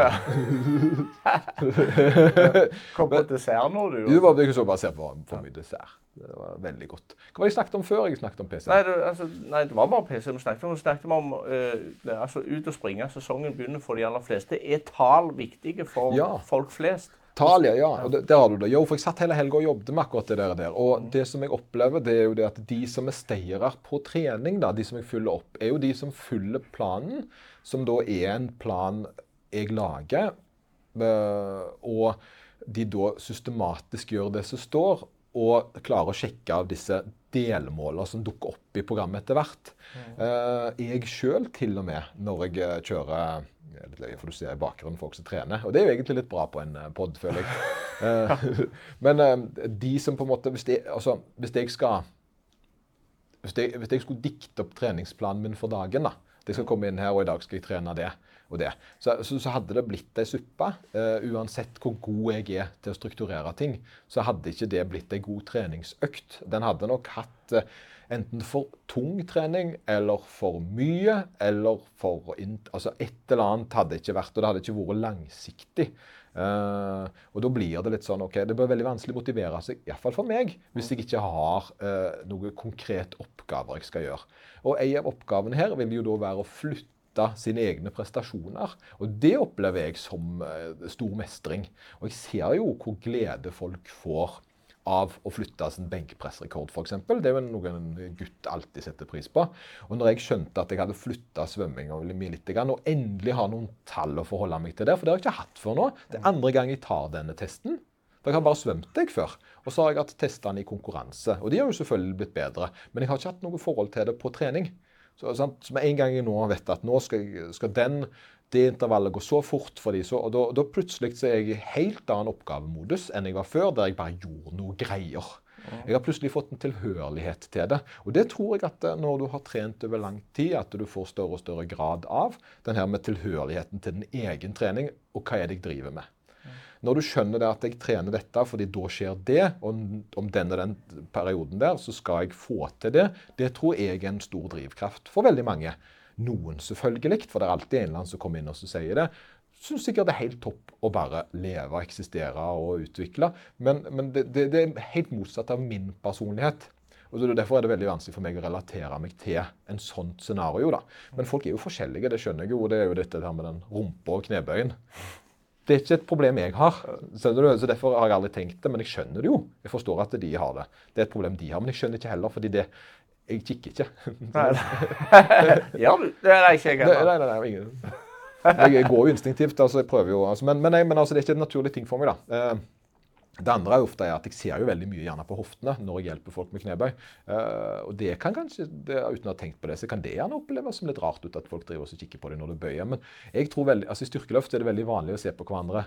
Kom på dessert nå, du. Du var så bare på for mye dessert. Det var veldig godt. Hva var det jeg snakket om før jeg snakket om PC? Nei, det, altså, nei, det var bare PC vi snakket om. Vi snakket om uh, altså, ut og springe. Sesongen begynner for de aller fleste. Er tall viktige for folk flest? Tall, ja. Og det, der har du det. Jo, for jeg satt hele helga og jobbet med akkurat det der. Og mm. det som jeg opplever, det er jo det at de som er stayere på trening, da, de som jeg følger opp, er jo de som følger planen, som da er en plan jeg lager. Uh, og de da systematisk gjør det som står, og klarer å sjekke av disse delmålene som dukker opp i programmet etter hvert. Uh, jeg sjøl til og med, når jeg eh, kjører litt løye, for du ser i bakgrunnen folk som trener. Og det er jo egentlig litt bra på en eh, pod, føler jeg. men de som på en måte Hvis, de, altså, hvis jeg skal hvis jeg, hvis jeg, skulle dikte opp treningsplanen min for dagen da, Jeg skal komme inn her, og i dag skal jeg trene det og det. Så, så, så hadde det blitt ei suppe. Uh, uansett hvor god jeg er til å strukturere ting, så hadde ikke det blitt ei god treningsøkt. Den hadde nok hatt uh, enten for tung trening eller for mye, eller for Altså et eller annet hadde ikke vært, og det hadde ikke vært langsiktig. Uh, og da blir det litt sånn ok, Det blir veldig vanskelig å motivere seg, iallfall for meg, hvis jeg ikke har uh, noen konkrete oppgaver jeg skal gjøre. Og en av oppgavene her vil jo da være å flytte sine egne prestasjoner. Og det opplever jeg som uh, stor mestring. Og jeg ser jo hvor glede folk får av å flytte sin benkpressrekord, f.eks. Det er jo noe en gutt alltid setter pris på. Og når jeg skjønte at jeg hadde flytta svømminga litt, og endelig har noen tall å forholde meg til der, for det har jeg ikke hatt før nå Det er andre gang jeg tar denne testen. For jeg har bare svømt deg før. Og så har jeg hatt testene i konkurranse. Og de har jo selvfølgelig blitt bedre. Men jeg har ikke hatt noe forhold til det på trening. Så, sant? med en gang jeg nå vet at nå skal, skal den det intervallet gå så fort for dem, og da, da plutselig så er jeg i helt annen oppgavemodus enn jeg var før, der jeg bare gjorde noe greier. Jeg har plutselig fått en tilhørighet til det. Og det tror jeg at eh, når du har trent over lang tid, at du får større og større grad av. Den her med tilhørigheten til din egen trening, og hva er det jeg driver med. Når du skjønner det at jeg trener dette fordi da skjer det, og om den og den perioden der, så skal jeg få til det, det tror jeg er en stor drivkraft for veldig mange. Noen selvfølgelig, for det er alltid en eller annen som kommer inn og sier det. Syns sikkert det er helt topp å bare leve, eksistere og utvikle. Men, men det, det, det, er helt motsatt av min personlighet. Og Derfor er det veldig vanskelig for meg å relatere meg til en sånt scenario. da. Men folk er jo forskjellige, det skjønner jeg jo. Det er jo dette der med den rumpa og knebøyen. Det er ikke et problem jeg har. Så Derfor har jeg aldri tenkt det, men jeg skjønner det jo. Jeg forstår at de har det. Det er et problem de har, men jeg skjønner ikke heller, fordi det, jeg kikker ikke. Du? Det er ikke jeg heller. Nei, nei, nei, ingen. Jeg går jo instinktivt. altså jeg prøver jo, altså, men, men, nei, men altså, det er ikke en naturlig ting for meg. da. Eh, det andre er ofte at jeg ser jo veldig mye gjerne på hoftene når jeg hjelper folk med knebøy. Uh, og det kan kanskje, uten å ha tenkt på det, så kan det gjerne oppleves som litt rart ut at folk driver og kikker på det når du bøyer. Men jeg tror veldig, altså i styrkeløft er det veldig vanlig å se på hverandre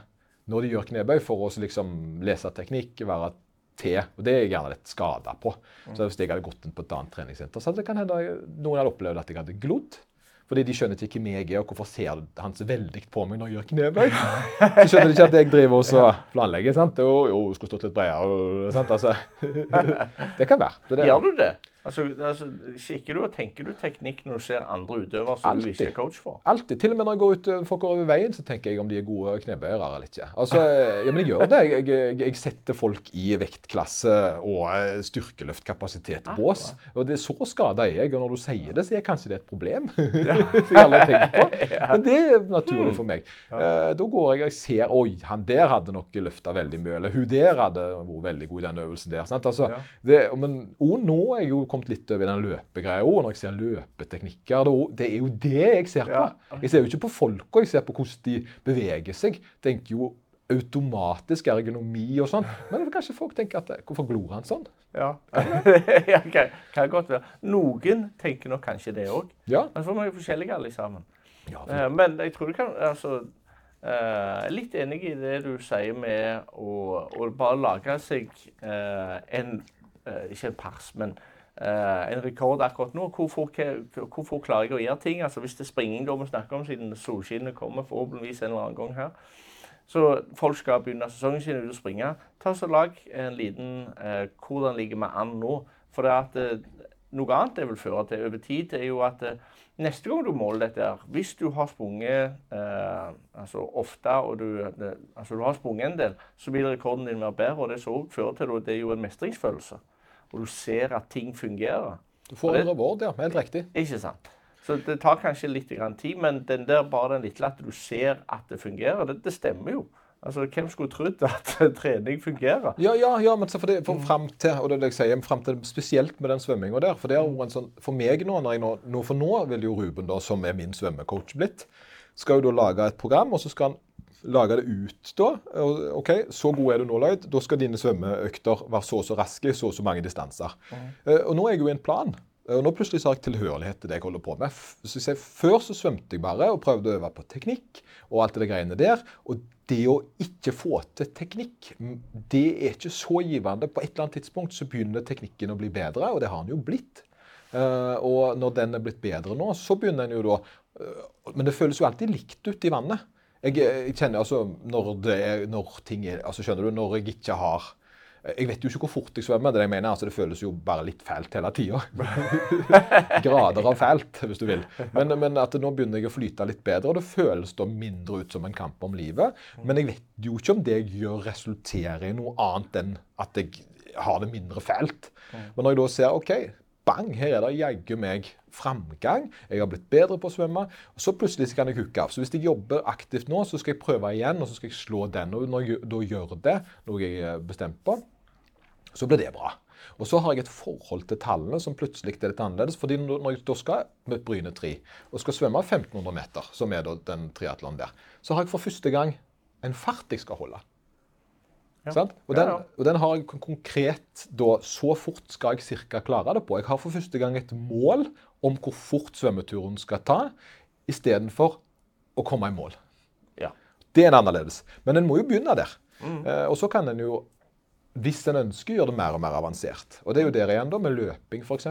når de gjør knebøy, for å liksom lese teknikk, være til. Og det er jeg gjerne litt skada på. Så hvis jeg hadde gått inn på et annet treningssenter, så hadde det kan hende noen hadde opplevd at jeg hadde glodd. Fordi de skjønner ikke hvem jeg er, og hvorfor ser han så veldig på meg når jeg gjør knebøy. Så skjønner de ikke at jeg driver og planlegger. sant? Jo, jo, skulle stått litt bredere. sant? Altså, det kan være. Det Gjør du det? Altså, altså, Kikker du og tenker du teknikk når du ser andre utøvere som Altid. du ikke er coach for? Alltid. Til og med når jeg går ut folk går over veien, så tenker jeg om de er gode knebøyere eller ikke. Altså, ja, men jeg gjør det. Jeg, jeg, jeg setter folk i vektklasse og styrkeløftkapasitet i bås. Og det er så skada er jeg. Og når du sier det, så er kanskje det et problem. Ja. jeg aldri på. Men det er naturlig for meg. Uh, da går jeg og ser Oi, han der hadde nok løfta veldig mye. Eller hun der hadde vært veldig god i den øvelsen der. Sant? Altså, det, men og nå er jeg jo kommet litt over i den løpegreia òg. Når jeg ser løpeteknikker. Det er jo det jeg ser på. Jeg ser jo ikke på folka, jeg ser på hvordan de beveger seg. tenker jo automatisk ergonomi og sånn. Men kanskje folk tenker at hvorfor glor han sånn? Ja, ja kan, godt være. Noen tenker nok kanskje det òg. Ja. Men så er vi jo forskjellige alle sammen. Ja, for... Eh, men jeg tror du kan altså, Uh, litt enig i det du sier med å, å bare lage seg uh, en Ikke en pers, men en rekord akkurat nå. Hvor fort, hvor fort, klarer jeg å gjøre ting? Altså Hvis det er springing da vi snakker om, siden solskinnet kommer forhåpentligvis en eller annen gang her. Så folk skal begynne sesongen sin ut og springe. Ta så Lag en liten eh, hvordan ligger vi an nå. For det at eh, noe annet det vil føre til over tid, er jo at neste gang du måler dette her, Hvis du har sprunget altså ofte, og du, det, altså du har sprunget en del, så vil rekorden din være bedre. Og det så fører til det er jo en mestringsfølelse og du ser at ting fungerer. Du får en reward, ja. Helt riktig. Ikke sant. Så det tar kanskje litt tid, men den der, bare den lille at du ser at det fungerer, det, det stemmer jo. Altså, Hvem skulle trodd at trening fungerer? Ja, ja, ja men for, det, for frem til og det jeg sier, frem til spesielt med den svømminga der. For det er jo en sånn, for meg nå, når jeg nå, nå, For nå vil jo Ruben, da, som er min svømmecoach, blitt, skal jo da lage et program, og så skal han lage det ut da. OK, så god er du nå, Lloyd. Da skal dine svømmeøkter være så og så raske, så og så mange distanser. Mm. Og nå er jeg jo i en plan. Og nå plutselig har jeg tilhørighet til det jeg holder på med. Så jeg, før så svømte jeg bare og prøvde å øve på teknikk og alt det greiene der. Og det å ikke få til teknikk, det er ikke så givende. På et eller annet tidspunkt så begynner teknikken å bli bedre, og det har den jo blitt. og når den er blitt bedre nå, så begynner den jo da Men det føles jo alltid likt ut i vannet. Jeg, jeg, kjenner altså når, det når ting er altså Skjønner du, når jeg ikke har jeg vet jo ikke hvor fort jeg svømmer. Det jeg mener, altså det føles jo bare litt fælt hele tida. Grader av fælt, hvis du vil. Men, men, at nå begynner jeg å flyte litt bedre, og det føles da mindre ut som en kamp om livet. Men jeg vet jo ikke om det jeg gjør, resulterer i noe annet enn at jeg har det mindre fælt. Men når jeg da ser OK, bang, her er det jaggu meg framgang. Jeg har blitt bedre på å svømme. og Så plutselig kan jeg hooke av. Så hvis jeg jobber aktivt nå, så skal jeg prøve igjen, og så skal jeg slå den. Og når jeg da gjør det, noe jeg er bestemt på, Så blir det bra. Og så har jeg et forhold til tallene som plutselig er litt annerledes. fordi når jeg da skal med Bryne 3 og skal svømme 1500 meter, som er den triatlonen der, så har jeg for første gang en fart jeg skal holde. Og, den, og den har jeg konkret da Så fort skal jeg cirka klare det på. Jeg har for første gang et mål om hvor fort svømmeturen skal ta, istedenfor å komme i mål. Ja. Det er en annerledes. Men en må jo begynne der. Mm. Eh, og så kan en jo, hvis en ønsker, gjøre det mer og mer avansert. Og det er jo der igjen, da, med løping f.eks.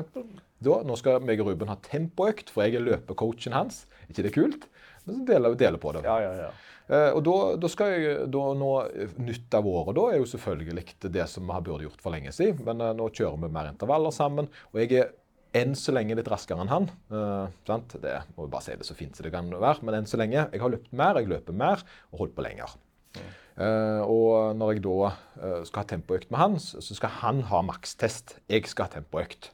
Nå skal meg og Ruben ha tempoøkt, for jeg er løpecoachen hans. ikke det kult? Men så deler vi på det. Ja, ja, ja. Eh, og da, da skal jeg da nå, eh, Nytt av året da er jo selvfølgelig det som vi burde gjort for lenge siden. Men eh, nå kjører vi mer intervaller sammen. Og jeg er enn så lenge litt raskere enn han. eh, sant? Det må vi bare si det så fint som det kan være. Men enn så lenge. Jeg har løpt mer, jeg løper mer og holdt på lenger. Eh, og når jeg da eh, skal ha tempoøkt med han, så så skal han ha makstest. Jeg skal ha tempoøkt.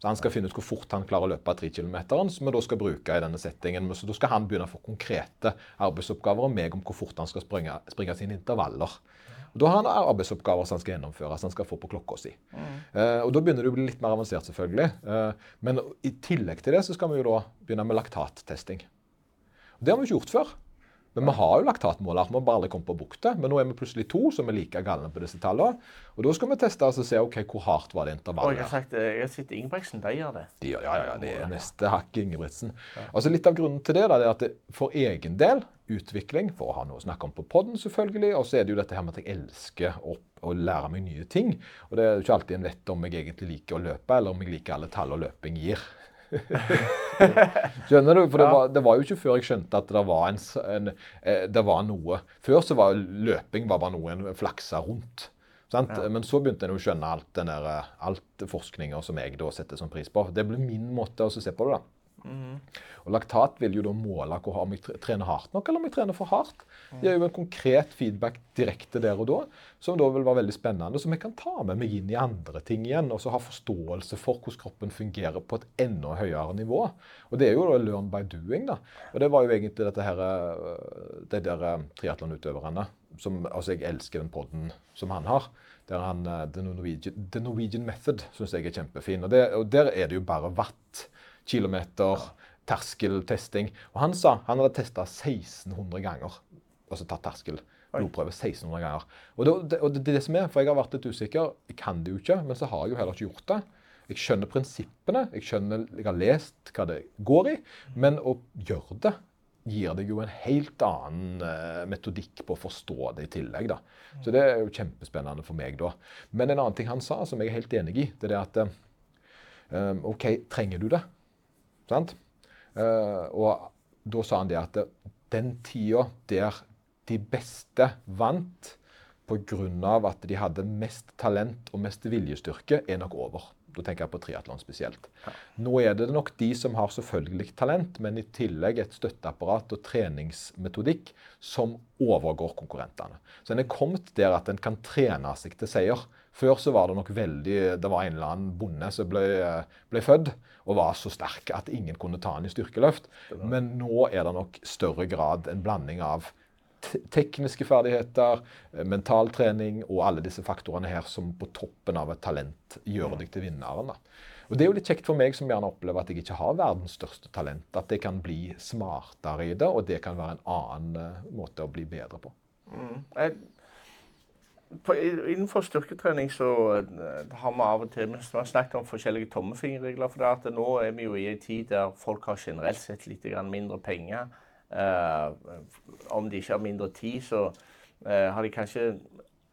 Så Han skal finne ut hvor fort han klarer å løpe tre km, som vi da skal bruke i denne settingen. Så da skal han begynne å få konkrete arbeidsoppgaver om meg om hvor fort han skal springe, springe sine intervaller. Og Da har han arbeidsoppgaver som han skal gjennomføre, som han skal få på klokka si. Eh, og Da begynner det å bli litt mer avansert, selvfølgelig. Uh, men i tillegg til det så skal vi jo da begynne med laktattesting. Det har vi ikke gjort før. Men vi har jo laktatmåler. Vi har bare aldri kommet på bukta. Men nå er vi plutselig to som er like galne på disse tallene. Og da skal vi teste og se ok, hvor hardt var det intervallet. Og jeg har sagt, eh, jeg har sett Ingebrigtsen, de gjør det. De, Ja, ja, ja, det er neste hakk Ingebrigtsen. Altså Litt av grunnen til det da, det er at det, for egen del, utvikling, for å ha noe å snakke om på podden selvfølgelig, og så er det jo dette her med at jeg elsker å, å lære meg nye ting. Og det er jo ikke alltid en vet om jeg egentlig liker å løpe, eller om jeg liker alle tall og løping gir. Skjønner du? For det Ja. var, det var jo ikke før jeg skjønte at det var, en, en, eh, det var noe Før så var løping var bare noe en flaksa rundt. Sant? Men så begynte en å skjønne alt den der, eh, alt forskninga som jeg da setter som pris på. Det ble min måte å se på det. da. Og Laktat vil jo da måle hvor, om jeg trener hardt nok eller om jeg trener for hardt. Gir jo en konkret feedback direkte der og da, som da vil være veldig spennende, som jeg kan ta med meg inn i andre ting igjen. Og så ha forståelse for hvordan kroppen fungerer på et enda høyere nivå. Og det er jo da learn by doing. da. Og det var jo egentlig dette her, øh, de der øh, triatlonutøverne som Altså, jeg elsker den podden som han har. Der han, øh, The Norwegian, The Norwegian Method syns jeg er kjempefin. Og, det, og der er det jo bare watt, kilometer, terskeltesting. Og han sa han hadde testa 1600 ganger. Altså tatt terskel. Blodprøve 1600 ganger. Og det, og det er det som er, for jeg har vært litt usikker. Jeg kan det jo ikke, men så har jeg jo heller ikke gjort det. Jeg skjønner prinsippene, jeg skjønner, jeg har lest hva det går i, men å gjøre det gir deg jo en helt annen uh, metodikk på å forstå det i tillegg. da. Så det er jo kjempespennende for meg da. Men en annen ting han sa, som jeg er helt enig i, det er det at um, OK, trenger du det? Sant? Uh, og da sa han det at den tida der de beste vant pga. at de hadde mest talent og mest viljestyrke, er nok over. Da tenker jeg på triatlon spesielt. Nå er det nok de som har selvfølgelig talent, men i tillegg et støtteapparat og treningsmetodikk som overgår konkurrentene. Så en er kommet der at en kan trene seg til seier. Før så var det nok veldig Det var en eller annen bonde som ble, ble født og var så sterk at ingen kunne ta han i styrkeløft. Men nå er det nok større grad en blanding av tekniske ferdigheter, mentaltrening mental trening og alle disse faktorene her som på toppen av et talent gjør deg til vinneren. Da. Og Det er jo litt kjekt for meg som gjerne opplever at jeg ikke har verdens største talent, at jeg kan bli smartere i det, og det kan være en annen eh, måte å bli bedre på. Jeg, på, innenfor styrketrening så eh, har vi av og til Vi har snakket om forskjellige tommefingerregler. For det at nå er vi jo i en tid der folk har generelt sett litt mindre penger. Eh, om de ikke har mindre tid, så eh, har de kanskje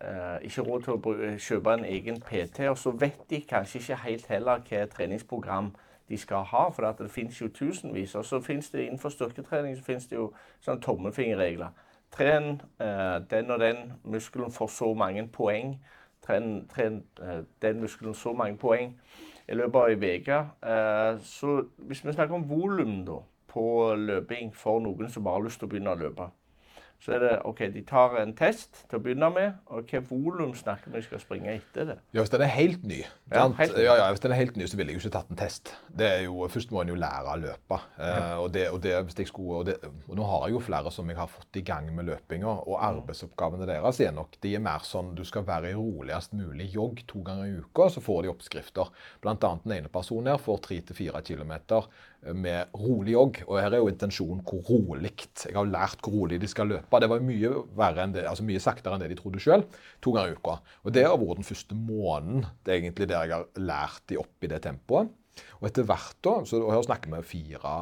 eh, ikke råd til å kjøpe en egen PT. Og så vet de kanskje ikke helt heller hva treningsprogram de skal ha. For det finnes jo tusenvis. Og så finnes det innenfor styrketrening så finnes det jo sånne tommefingerregler. Tren den og den muskelen får så mange poeng. Tren, tren den muskelen så mange poeng i løpet av ei uke. Så hvis vi snakker om volum da, på løping for noen som bare har lyst til å begynne å løpe, så er det OK, de tar en test til å begynne med. Og hvilket volum snakker vi skal springe etter det? Ja, Hvis den er helt ny, Ja, helt ny. ja, ja, hvis den er helt ny, så ville jeg jo ikke tatt en test. Det er jo, Først må en jo lære å løpe. Eh, og, det, og, det, hvis jeg skulle, og, det, og nå har jeg jo flere som jeg har fått i gang med løpinga, og arbeidsoppgavene deres er nok de er mer sånn du skal være i roligst mulig jogg to ganger i uka, så får de oppskrifter. Blant annet den ene personen her får tre til fire kilometer med rolig jogg. Og her er jo intensjonen hvor rolig. Jeg har lært hvor rolig de skal løpe. Det var mye, det, altså mye saktere enn det de trodde sjøl. To ganger i uka. Og det har vært den første måneden det er egentlig der jeg har lært de opp i det tempoet. Og etter hvert da, så og her snakker vi fire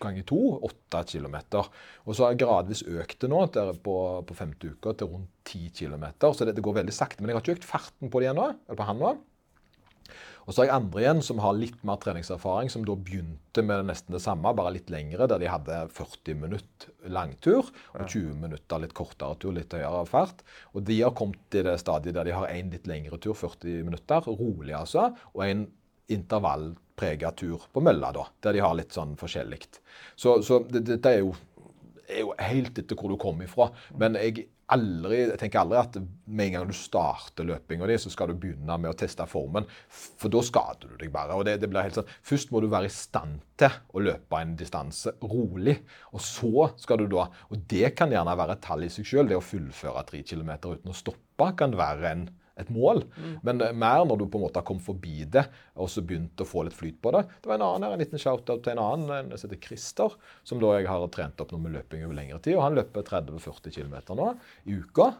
ganger to, åtte kilometer. Og så har jeg gradvis økt det nå på, på femte uka til rundt ti kilometer. Så det går veldig sakte. Men jeg har ikke økt farten på det ennå. Eller på han nå. Og så har jeg andre igjen som har litt mer treningserfaring, som da begynte med nesten det samme, bare litt lengre, der de hadde 40 minutter langtur og 20 minutter litt kortere tur, litt høyere fart. Og de har kommet til det stadiet der de har en litt lengre tur, 40 minutter, rolig altså, og en intervallprega tur på mølla, da, der de har litt sånn forskjellig. Så, så det- dette er jo, er jo helt etter hvor du kommer ifra. Men jeg aldri, jeg tenker aldri at med en gang du starter løpinga di, så skal du begynne med å teste formen. For da skader du deg bare. og det, det blir helt sånn, Først må du være i stand til å løpe en distanse rolig. Og så skal du da Og det kan gjerne være et tall i seg sjøl. Det å fullføre tre kilometer uten å stoppe kan være en et mål. Men eh, mer når du på en måte har kommet forbi det og så begynt å få litt flyt på det. Det var en annen her, en liten shout-out til en annen en som heter Christer, som da jeg har trent opp noe med løping over lengre tid. og Han løper 30-40 km nå i uka.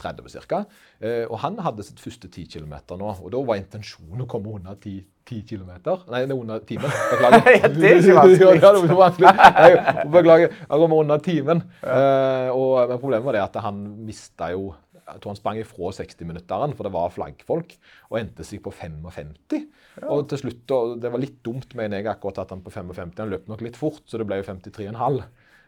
30 ca. Eh, og han hadde sitt første 10 km nå. Og da var intensjonen å komme under 10 10 km. Nei, det er under timen. Beklager. Det er ikke vanskelig. ja, det er vanskelig. Nei, beklager. Han kommer under timen. Eh, og, men problemet var det at han mista jo jeg tror han sprang ifra 60-minutteren, for det var flaggfolk, og endte seg på 55. Og til slutt, og det var litt dumt, mener jeg, akkurat at han på 55 Han løp nok litt fort, så det ble jo 53,5.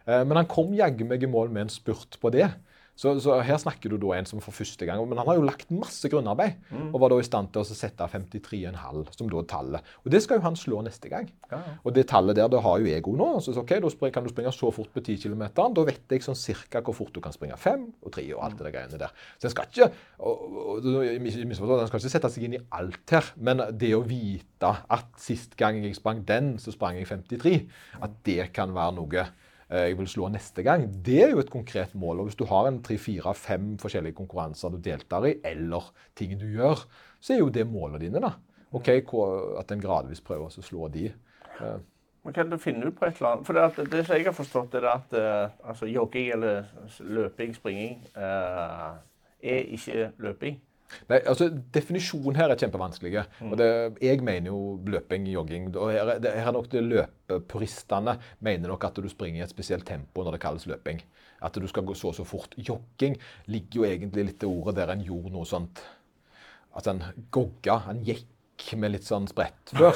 Eh, Men han kom jaggu meg i mål med en spurt på det. Så, så her snakker du da en som for første gang Men han har jo lagt masse grunnarbeid, og var da i stand til å sette 53,5 som da tallet. Og det skal jo han slå neste gang. Ja. Og det tallet der, det har jo jeg òg nå. Så, så ok, da kan du springe så fort på 10 km. Da vet jeg sånn cirka hvor fort du kan springe 5 og 3 og alt det der greiene der. Så en skal ikke og, og, en skal ikke sette seg inn i alt her, men det å vite at sist gang jeg sprang den, så sprang jeg 53, at det kan være noe jeg vil slå neste gang, det er jo et konkret mål. Og hvis du har en tre-fire-fem forskjellige konkurranser du deltar i, eller ting du gjør, så er jo det målene dine. da. Ok, At en gradvis prøver å slå de. Eh, kan du finne ut på et eller annet? For det, at, det som jeg har forstått, er at uh, altså, jogging eller løping, springing, uh, er ikke løping. Nei, altså Definisjonen her er kjempevanskelig. og det, Jeg mener jo løping, jogging og her, er- det, her er nok det Løpepuristene mener nok at du springer i et spesielt tempo når det kalles løping. At du skal gå så og så fort. Jogging ligger jo egentlig litt i ordet der en gjorde noe sånt At en gogga, en gikk med litt sånn spredt før.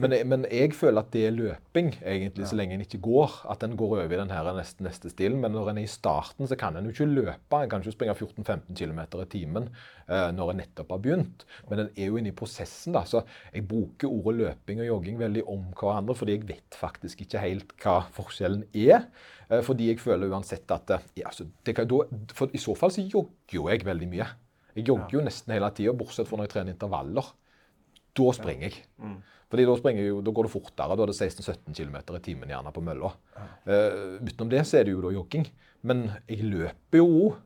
Men, men jeg føler at det er løping, egentlig, så lenge en ikke går. At en går over i den her neste, neste stilen. Men når en er i starten, så kan en jo ikke løpe. En kan ikke springe 14-15 km i timen uh, når en nettopp har begynt. Men en er jo inne i prosessen, da. Så jeg bruker ordet løping og jogging veldig om hverandre, fordi jeg vet faktisk ikke helt hva forskjellen er. Uh, fordi jeg føler uansett at uh, ja, altså, det kan, da, For i så fall så jogger jo jeg veldig mye. Jeg jogger jo nesten hele tida, bortsett fra når jeg trener intervaller. Da springer jeg. Fordi da, springer jo, da går det fortere. Da er det 16-17 km i timen gjerne på mølla. Uh, utenom det så er det jo da jogging. Men jeg løper jo òg.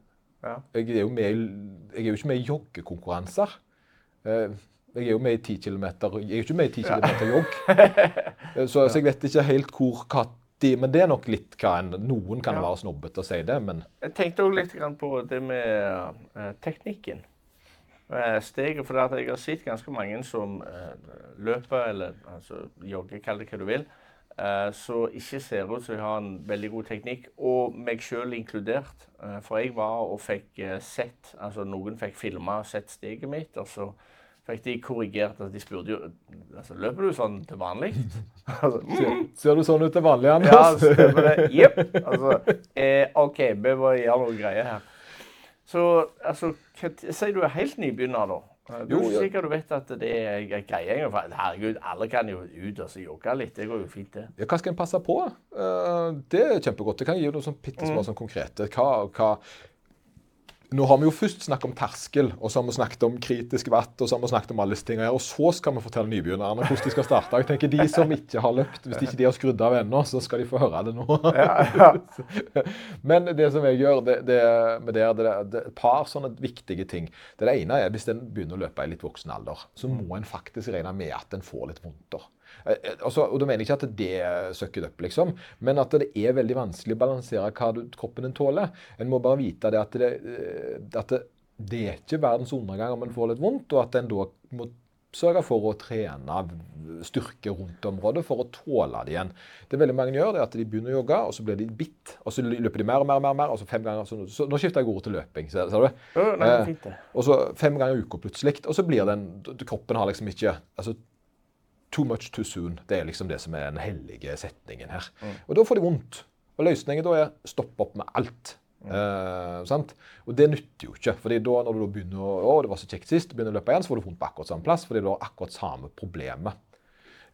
Ja. Jeg jeg er jo ikke med i joggekonkurranser. Uh, jeg er jo med i 10 km Jeg er jo ikke med i 10 km jogg. Eh, så, så jeg vet ikke helt hvor hva Men det er nok litt hva en Noen kan Ja. være snobbete og si det, men Jeg tenkte òg litt på det med teknikken. Eh, steget, for at jeg har sett ganske mange som eh, løper eller altså, jogger, kall det hva du vil, eh, så ikke ser ut som de har en veldig god teknikk, og meg sjøl inkludert. For jeg var og fikk sett Altså noen fikk filma og sett steget mitt, og så fikk de korrigert. Altså, de spurte jo altså, Løper du sånn til vanlig? altså, ser, ser du sånn ut til vanlig, ja, Anders? stemmer det. Jepp. Altså, eh, OK, vi må gjøre noe greier her. Så altså, hva t- Si du er helt nybegynner, da. Du er sikker du vet at det er greie Herregud, alle kan jo ut og jogge litt. Det går jo fint, det. Ja, hva skal en passe på? Eh, det er kjempegodt. Det kan gi noe sånn bitte små sånn konkrete. Hva, hva Nå har vi jo først snakket om terskel, og så har vi snakket om kritisk vatt, og så har vi snakket om alle disse tingene her, og så skal vi fortelle nybegynnerne hvordan de skal starte. Jeg tenker De som ikke har løpt, hvis ikke de har skrudd av ennå, så skal de få høre det nå. Men det som jeg gjør, det, det, med det, det, det er et par sånne viktige ting. Det, det ene er hvis en begynner å løpe i litt voksen alder, så må en faktisk regne med at en får litt vondter. Eh, eh, Altså, og Da mener jeg ikke at det søkker opp, liksom, men at det er veldig vanskelig å balansere hva du, kroppen din tåler. En må bare vite det at det, eh, at det, det er ikke verdens undergang om en får litt vondt, og at en da må sørge for å trene styrke rundt området for å tåle det igjen. Det veldig mange gjør, det er at de begynner å jogge, og så blir de bitt. Og så løper de mer og mer, mer, mer, og så fem ganger. Så, så nå skifter jeg ordet til løping. Ser, ser du? Jo, nei, er Eh. Og så fem ganger i uka plutselig. Og så blir den Kroppen har liksom ikke altså, Too much too soon. Det er liksom det som er den hellige setningen her. Og da får de vondt. Og løsningen da er stopp opp med alt. Eh, sant? Og det nytter jo ikke. fordi da når du begynner å å, det var så kjekt sist, begynner å løpe igjen, så får du vondt på akkurat samme plass. fordi du har akkurat samme problemet.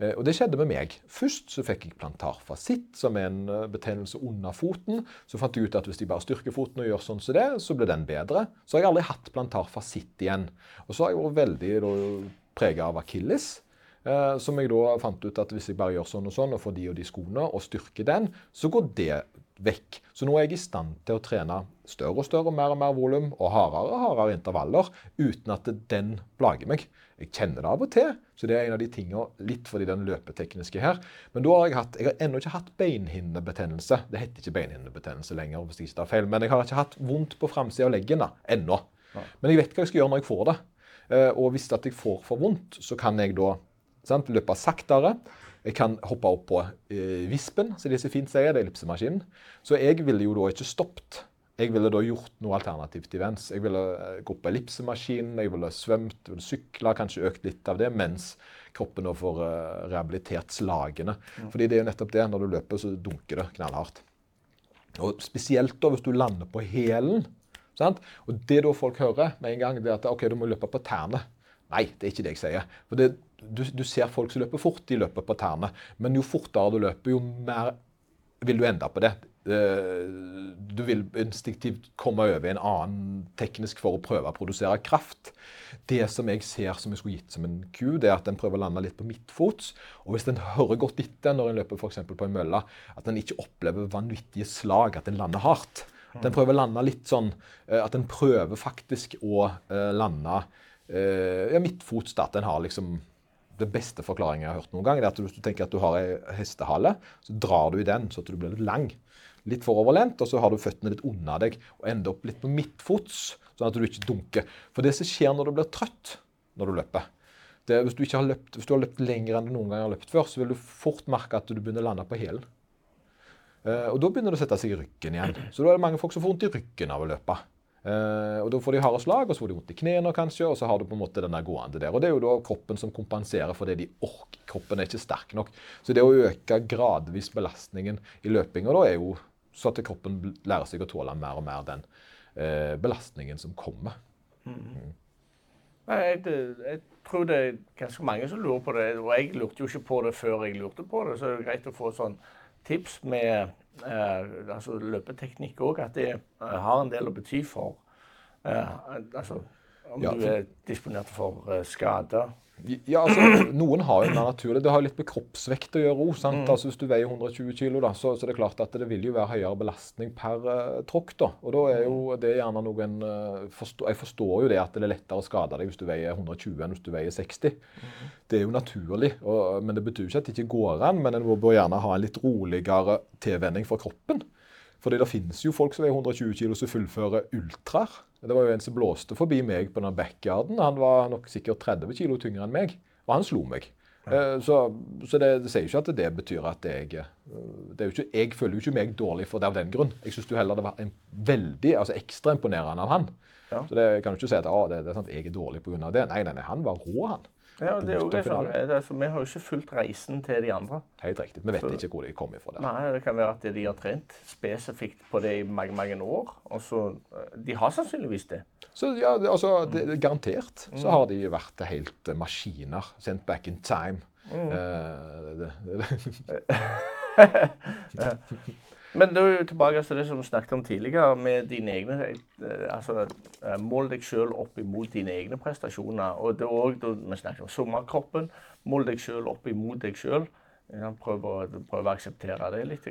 Eh, Og det skjedde med meg. Først så fikk jeg plantarfasitt, som er en eh, betennelse under foten. Så fant jeg ut at hvis jeg bare styrker foten og gjør sånn som det, så blir den bedre. Så har jeg aldri hatt plantarfasitt igjen. Og så har jeg vært veldig prega av akilles. Eh, som jeg da fant ut at hvis jeg bare gjør sånn og sånn, og får de og de skoene, og styrker den, så går det vekk. Så nå er jeg i stand til å trene større og større, mer og mer volum, og hardere og hardere intervaller, uten at den plager meg. Jeg kjenner det av og til, så det er en av de tingene, litt fordi den løpetekniske her. Men da har jeg hatt, jeg har ennå ikke hatt beinhinnebetennelse. Det heter ikke beinhinnebetennelse lenger, hvis jeg ikke tar feil. Men jeg har ikke hatt vondt på framsida av leggen da, ennå. Men jeg vet hva jeg skal gjøre når jeg får det. Eh, Og hvis at jeg får for vondt, så kan jeg da sant, løpe saktere. Jeg kan hoppe opp på eh, vispen, som de så fint sier. Det er ellipsemaskinen. Så jeg ville jo da ikke stoppet. Jeg ville da gjort noe alternativt imens. Jeg ville eh, gått på ellipsemaskinen, jeg ville svømt, jeg ville sykla, kanskje økt litt av det, mens kroppen nå får eh, rehabilitert slagene. Fordi det er jo nettopp det. Når du løper, så dunker det knallhardt. Og spesielt da hvis du lander på hælen. Og det da folk hører med en gang, det er at ok, du må løpe på tærne. Nei, det er ikke det jeg sier. For det, du, du ser folk som løper fort, de løper på tærne. Men jo fortere du løper, jo mer vil du ende på det. Eh, Du vil instinktivt komme over i en annen teknisk for å prøve å produsere kraft. Det som jeg ser som jeg skulle gitt som en ku, det er at den prøver å lande litt på midtfots. Og hvis den hører godt etter når en løper eksempel på en mølle, at den ikke opplever vanvittige slag, at den lander hardt. At den prøver å lande litt sånn eh, At den prøver faktisk å eh, lande ja, midtfots. At den har liksom det beste forklaringen jeg har hørt noen gang, er at hvis du tenker at du har ei hestehale, så drar du i den så at du blir litt lang. Litt foroverlent, og så har du føttene litt unna deg og ender opp litt på midtfots, sånn at du ikke dunker. For det som skjer når du blir trøtt når du løper det, hvis, du har løpt, hvis du har løpt lenger enn du noen gang har løpt før, så vil du fort merke at du begynner å lande på hælen. Eh, og da begynner det å sette seg i ryggen igjen. Så da er det mange folk som får vondt i ryggen av å løpe. Eh, og Da får de harde slag, og så får de vondt i knærne kanskje, og så har du på en måte den der gående der. Og Det er jo da kroppen som kompenserer for det de orker. Kroppen er ikke sterk nok. Så det å øke gradvis belastningen i løpinga da er jo så at kroppen lærer seg å tåle mer og mer den uh, belastningen som kommer. Nei, jeg, det- jeg tror det er ganske mange som lurer på det. Og jeg lurte jo ikke på det før jeg lurte på det, så det er greit å få sånn tips med eh, altså løpeteknikk òg. At det har en del å bety for eh, altså, om Ja, du er disponert for eh, skader. Ja, altså, Noen har jo mer naturlig. Det har jo litt med kroppsvekt å gjøre òg. Altså, hvis du veier 120 kg, da, så, så det er klart at det vil jo være høyere belastning per uh, tråkk. da. Og da er jo det gjerne noen uh, forstå, Jeg forstår jo det at det er lettere å skade deg hvis du veier 120 enn hvis du veier 60. Det er jo naturlig. Og, men det betyr ikke at det ikke går an. Men en bør gjerne ha en litt roligere tilvenning for kroppen. Fordi det finnes jo folk som veier 120 kg som fullfører ultraer. Det var jo en som blåste forbi meg på den backyarden. Han var nok sikkert 30 kg tyngre enn meg, og han slo meg. Eh, Så, så det, det sier jo ikke at det betyr at jeg eh, det jo ikke, Jeg føler jo ikke meg dårlig for det av den grunn. Jeg syns heller det var en veldig, altså ekstra imponerende av han. Ja. Så det kan du ikke si at ah, det, det er sant, jeg er dårlig pga. det. Nei, nei, nei, han var rå, han. Ja, det er jo det, altså, Vi har jo ikke fulgt reisen til de andre. Helt riktig. Vi vet ikke hvor de kom ifra. der. Nei, Det kan være at de har trent spesifikt på det i mange mange år. og så, eh, De har sannsynligvis det. Så ja, altså, det, Mm. Garantert så har de vært helt eh, maskiner. Sendt back in time. Mm. Eh, det, det, Men da tilbake til det som vi snakket om tidligere, med dine egne eh, altså, eh, Mål deg sjøl opp imot dine egne prestasjoner. Og det òg vi snakker om sommerkroppen. Mål deg sjøl opp imot deg sjøl. Prøv, prøv å akseptere det litt.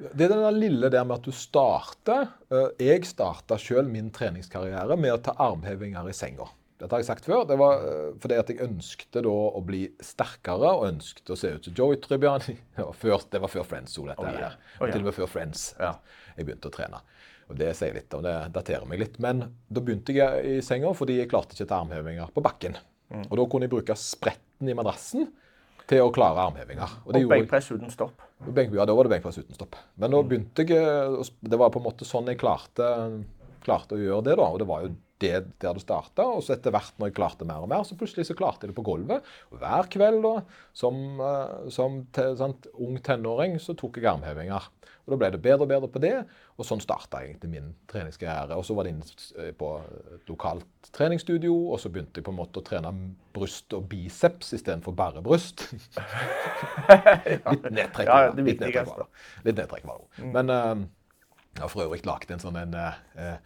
Det er den lille der med at du starter eh, Jeg starta sjøl min treningskarriere med å ta armhevinger i senga. Dette har jeg sagt før. Det var eh, fordi at jeg ønskte da å bli sterkere og ønsket å se ut som Joey Tribbiani. Det var før, det var før Friends. Ole, dette Oh, yeah. her. Oh, yeah. Til og med før Friends. Ja. Jeg begynte å trene. Og Det sier litt, om det daterer meg litt. Men da begynte jeg i senga fordi jeg klarte ikke ta armhevinger på bakken. Mm. Og da kunne jeg bruke spretten i madrassen til å klare armhevinger. Og det Og benkpress uten stopp. Ja, da var det benkpress uten stopp. Men da begynte jeg Det var på en måte sånn jeg klarte, klarte å gjøre det, da. Og det var jo det der det starta. Og så etter hvert når jeg klarte mer og mer, så plutselig så klarte jeg det på gulvet. Og hver kveld da, som, eh, som te, sant, ung tenåring, så tok jeg armhevinger. Og da ble det bedre og bedre på det, og sånn starta egentlig min treningskarriere. Og så var det inne eh, på et lokalt treningsstudio, og så begynte jeg på en måte å trene bryst og biceps istedenfor bare bryst. Litt nedtrekk. Ja, det viktigste. Litt nedtrekk var det. Men uh, jeg har for øvrig lagd en sånn en, eh,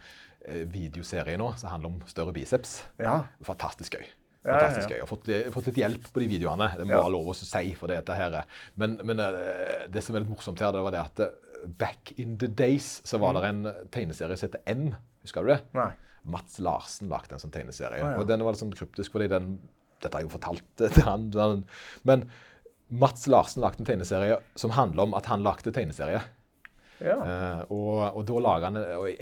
videoserie nå som handler om større biceps. Ja. Fantastisk gøy. Fantastisk gøy. Jeg har fått, har fått litt hjelp på de videoene. Det må være lov å si for dette her. Men, men eh, det som er litt morsomt her, det var det at eh, back in the days så var det en tegneserie som heter M. Husker du det? Nei. Mats Larsen lagde en sånn tegneserie. Ah, ja. Og den var litt sånn kryptisk, fordi den Dette har jeg jo fortalt til han- Men Mats Larsen lagde en tegneserie som handler om at han lagde tegneserie. Ja. Uh, og, og da lager han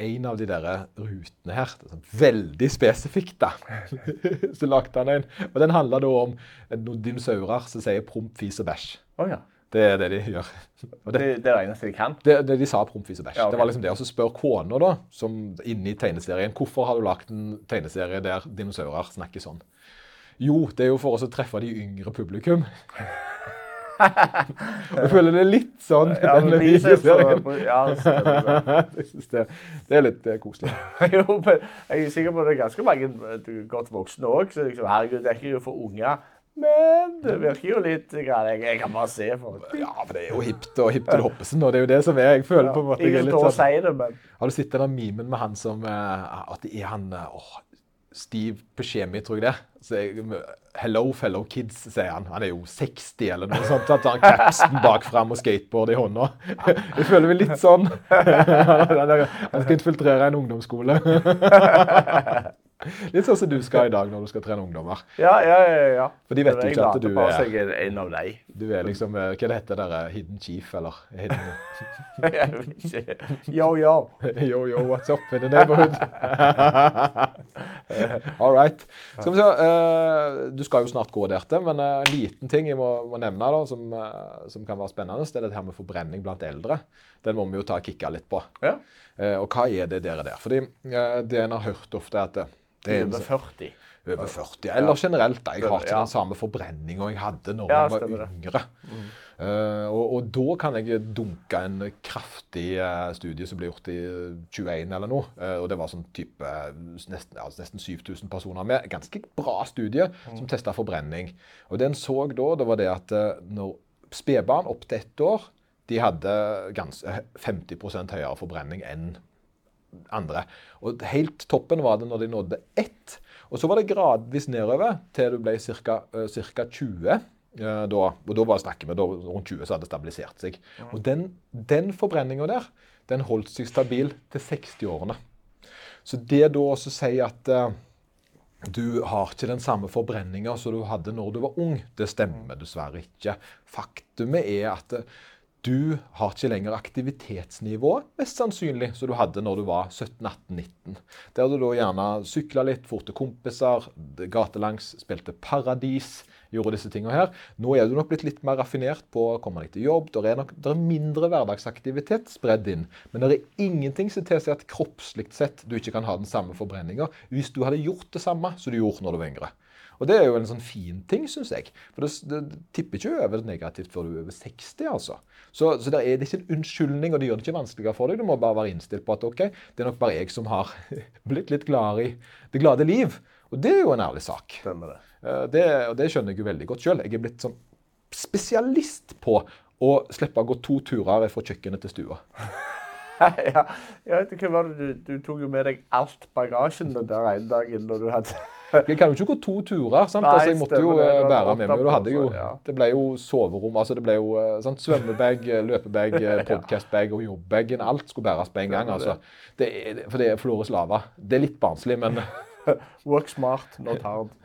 en av de der rutene her, er sånn veldig spesifikt, da, så lagde han en. Og den handler da om noen dinosaurer som sier promp, fis og bæsj. Oh, ja. Det er det de gjør. Og Det, det, det er det eneste de kan. det, det de sa promp, fis og bæsj. Ja, okay. Det var liksom det. Og så spør kona, da, som inne i tegneserien, hvorfor har du lagd en tegneserie der dinosaurer snakker sånn? Jo, det er jo for oss å treffe de yngre publikum. Jeg føler det er litt sånn Ja, denne videoserien. ja, det. det, det er litt eh, koselig. Jo, men jeg er sikker på at det er ganske mange eh, godt voksne òg. Så liksom, herregud, det er ikke for unger. Men det virker jo litt grann, jeg, jeg kan bare se for meg. Ja, for det er jo hipt og hipt til Hoppesen, og det er jo det som er. Jeg føler på en måte jeg er litt sånn det, men Har du sett den memen med han som eh, At det er han åh, Steve Buscemi, tror jeg det. Så jeg, Hello, fellow kids, sier han. Han er jo 60 eller noe sånt. Han tar capsen bak fram og skateboard i hånda. Jeg føler meg litt sånn. Han skal infiltrere en ungdomsskole. Litt sånn som du skal i dag når du skal trene ungdommer. Ja, ja, ja. ja. For de vet jo ikke at du er- seg er en av deg. Du er liksom eh, Hva heter det der? Hidden chief, eller? Hidden, Jeg vet ikke. Yo, yo. Yo, yo, what's up in the neighborhood? All right. Skal vi se, Uh, du skal jo snart gå der til, men en en liten ting jeg må, må nevne da, som, uh, som kan være spennende, det er dette her med forbrenning blant eldre. Den må vi jo ta og kikke litt på. Ja. Eh, og hva er det dere der? Fordi eh, det en har hørt ofte, er at det, er Over 40. over 40, eller generelt. da. Jeg har ikke den samme forbrenninga jeg hadde når jeg var yngre. Eh, og, og da kan jeg dunke en kraftig uh, studie som ble gjort i 21 eller noe. Uh, og det var sånn type eh, nesten, altså nesten 7000 personer med. Ganske bra studie som testa forbrenning. Og det en så da, det var det at eh, når spedbarn opp til ett år de hadde gans, 50% høyere forbrenning enn andre. Og helt toppen var det når de nådde ett. Og så var det gradvis nedover til du ble ca. 20. eh, Da, og da var snakker vi rundt 20 så hadde det stabilisert seg. Og den, den forbrenninga der, den holdt seg stabil til 60-årene. Så det da også sier at eh, du har ikke den samme forbrenninga som du hadde når du var ung, det stemmer dessverre ikke. Faktumet er at eh, du har ikke lenger aktivitetsnivå, mest sannsynlig, som du hadde når du var 17-18-19. Der du da gjerne sykla litt, for til kompiser, gatelangs, spilte Paradis, gjorde disse tingene her. Nå er du nok blitt litt mer raffinert på å komme deg til jobb. Der er, nok, der er mindre hverdagsaktivitet spredd inn. Men det er ingenting som tilsier at kroppslig sett du ikke kan ha den samme forbrenninga hvis du hadde gjort det samme som du gjorde når du var yngre. Og det er jo en sånn fin ting, syns jeg. For det, det, tipper ikke over negativt før du er over 60, altså. Så, så det, er, det er ikke en unnskyldning, og det gjør det ikke vanskeligere for deg. Du må bare være innstilt på at ok, det er nok bare jeg som har blitt litt gladere i det glade liv. Og det er jo en ærlig sak. Stemmer det. Eh, Det, og det skjønner jeg jo veldig godt sjøl. Jeg er blitt sånn spesialist på å slippe å gå to turer fra kjøkkenet til stua. ja, ja, vet du hva du, du tok jo med deg alt bagasjen den der ene dagen når du hadde Jeg kan jo ikke gå to turer. sant? Nei, altså, jeg måtte jo det. eh, bære med meg. og da hadde jeg jo. Det ble jo soverom. altså Det ble jo eh, sant? svømmebag, eh, løpebag, podcastbag og jobbbagen. Alt skulle bæres på en gang. Altså. Det er, for det er Flores lava. Det er litt barnslig, men Work smart, not hard.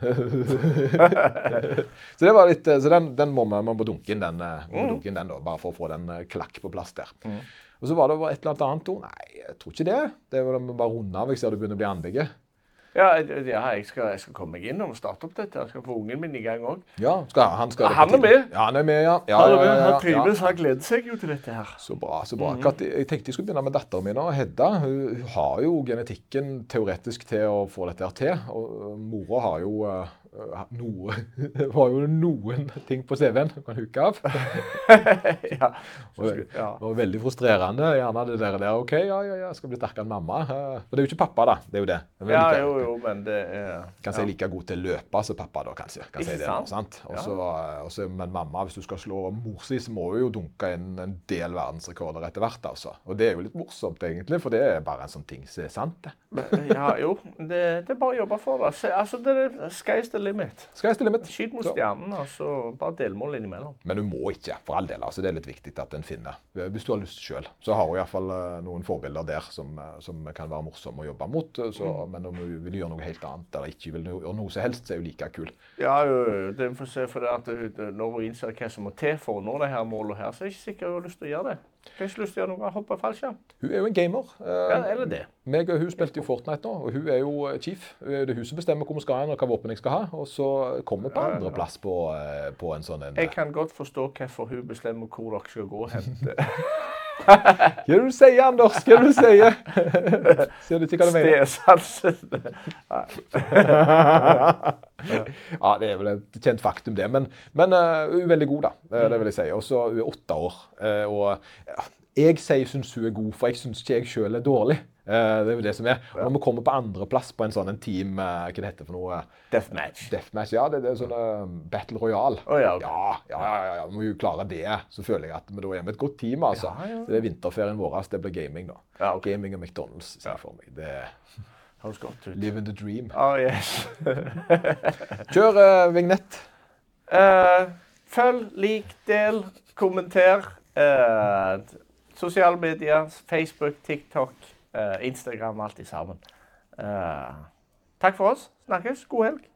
Så, det var litt, så den, den må man må dunke inn, den, eh, Mm. må dunke inn den da, bare for å få den klakk på plass der. Og så var det et eller annet annet ord. Nei, jeg tror ikke det. Det var det bare runde av. Jeg ser det begynner å bli andege. Ja, ja jeg, skal, jeg skal komme meg inn og starte opp dette. Jeg skal få ungen min i gang òg. Ja, skal, han skal Han er med. Ja, han er med, ja. ja, Han ja, ja, han trives, han gleder seg jo til dette her. Så bra. så bra. Kat- Jeg tenkte jeg skulle begynne med datteren min. Hedda hun, har jo genetikken teoretisk til å få dette her til. Og mora har jo øh, noe Det var jo noen ting på CV-en du kan huke av. ja. Og det ja. var veldig frustrerende. gjerne det der, der OK, ja, ja, ja, jeg skal bli sterkere enn mamma. Eh, For det er jo ikke pappa, da. Det er jo det. Vil ja, like- jo, jo, men det er Kan si like god til å løpe som pappa, da, kanskje. Kan si det, sant? sant? Også, også, men mamma, hvis du skal slå mor si, så må du jo dunke inn en del verdensrekorder etter hvert. altså. Og det er jo litt morsomt, egentlig, for det er bare en sånn ting som er sant. det. Ja, jo. Det, det er bare å jobbe for det. Se, altså, det er the limit. Skal jeg stille limit? Skyt mot stjernen, og så bare delmål innimellom. Men du må ikke, for all del. altså Det er litt viktig at en finner. Hvis du har lyst sjøl, så har hun iallfall noen forbilder der som, eh, som kan være morsomme å jobbe mot. Så, mm. Men om hun vil gjøre noe helt annet eller ikke vil gjøre noe som helst, så er hun like kul. Ja, det får se, for det at Når hun innser hva som må til for å nå det her målet, her, så er det ikke sikkert hun har lyst til å gjøre det. Å gjøre noe, hoppe fallskjerm. Hun er jo en gamer. eh, Ja, eller det. Meg og hun spilte jo Fortnite nå, og hun er jo eh, chief. Det er hun som bestemmer hvor vi skal hen og hva våpen jeg skal ha. Og så kommer på andreplass på, eh, på en sånn en Jeg kan godt forstå hvorfor hun bestemmer hvor dere skal gå hen. Hva er det du sier, Anders? Hva er det du sier? Ser du ikke hva du mener? Stesansen. Ja, det er vel et kjent faktum, det. Men, men uh, hun er veldig god, da. Eh, Det vil jeg si. Og så hun er åtte år. eh, og jeg sier syns hun er god, for jeg syns ikke jeg sjøl er dårlig. Eh, det er jo det som er. Og når vi kommer på andreplass på en sånn en team uh, Hva det heter for noe? Deathmatch. Deathmatch? Ja, det, det er sånn uh, Battle Royale. Oh, ja, okay. ja, ja, ja, ja. Må jo klare det. Så føler jeg at vi da er med et godt team, altså. Ja, ja. Det er vinterferien vår. Det blir gaming, da. Ja, okay. Gaming og McDonald's, ser jeg for meg. Det Høres godt ut. living the dream. Oh, yes. Kjør uh, vignett. Følg, lik, del, kommenter. Sosiale medier, Facebook, TikTok, Instagram, alt i sammen. Eh, takk for oss. Snakkes. God helg.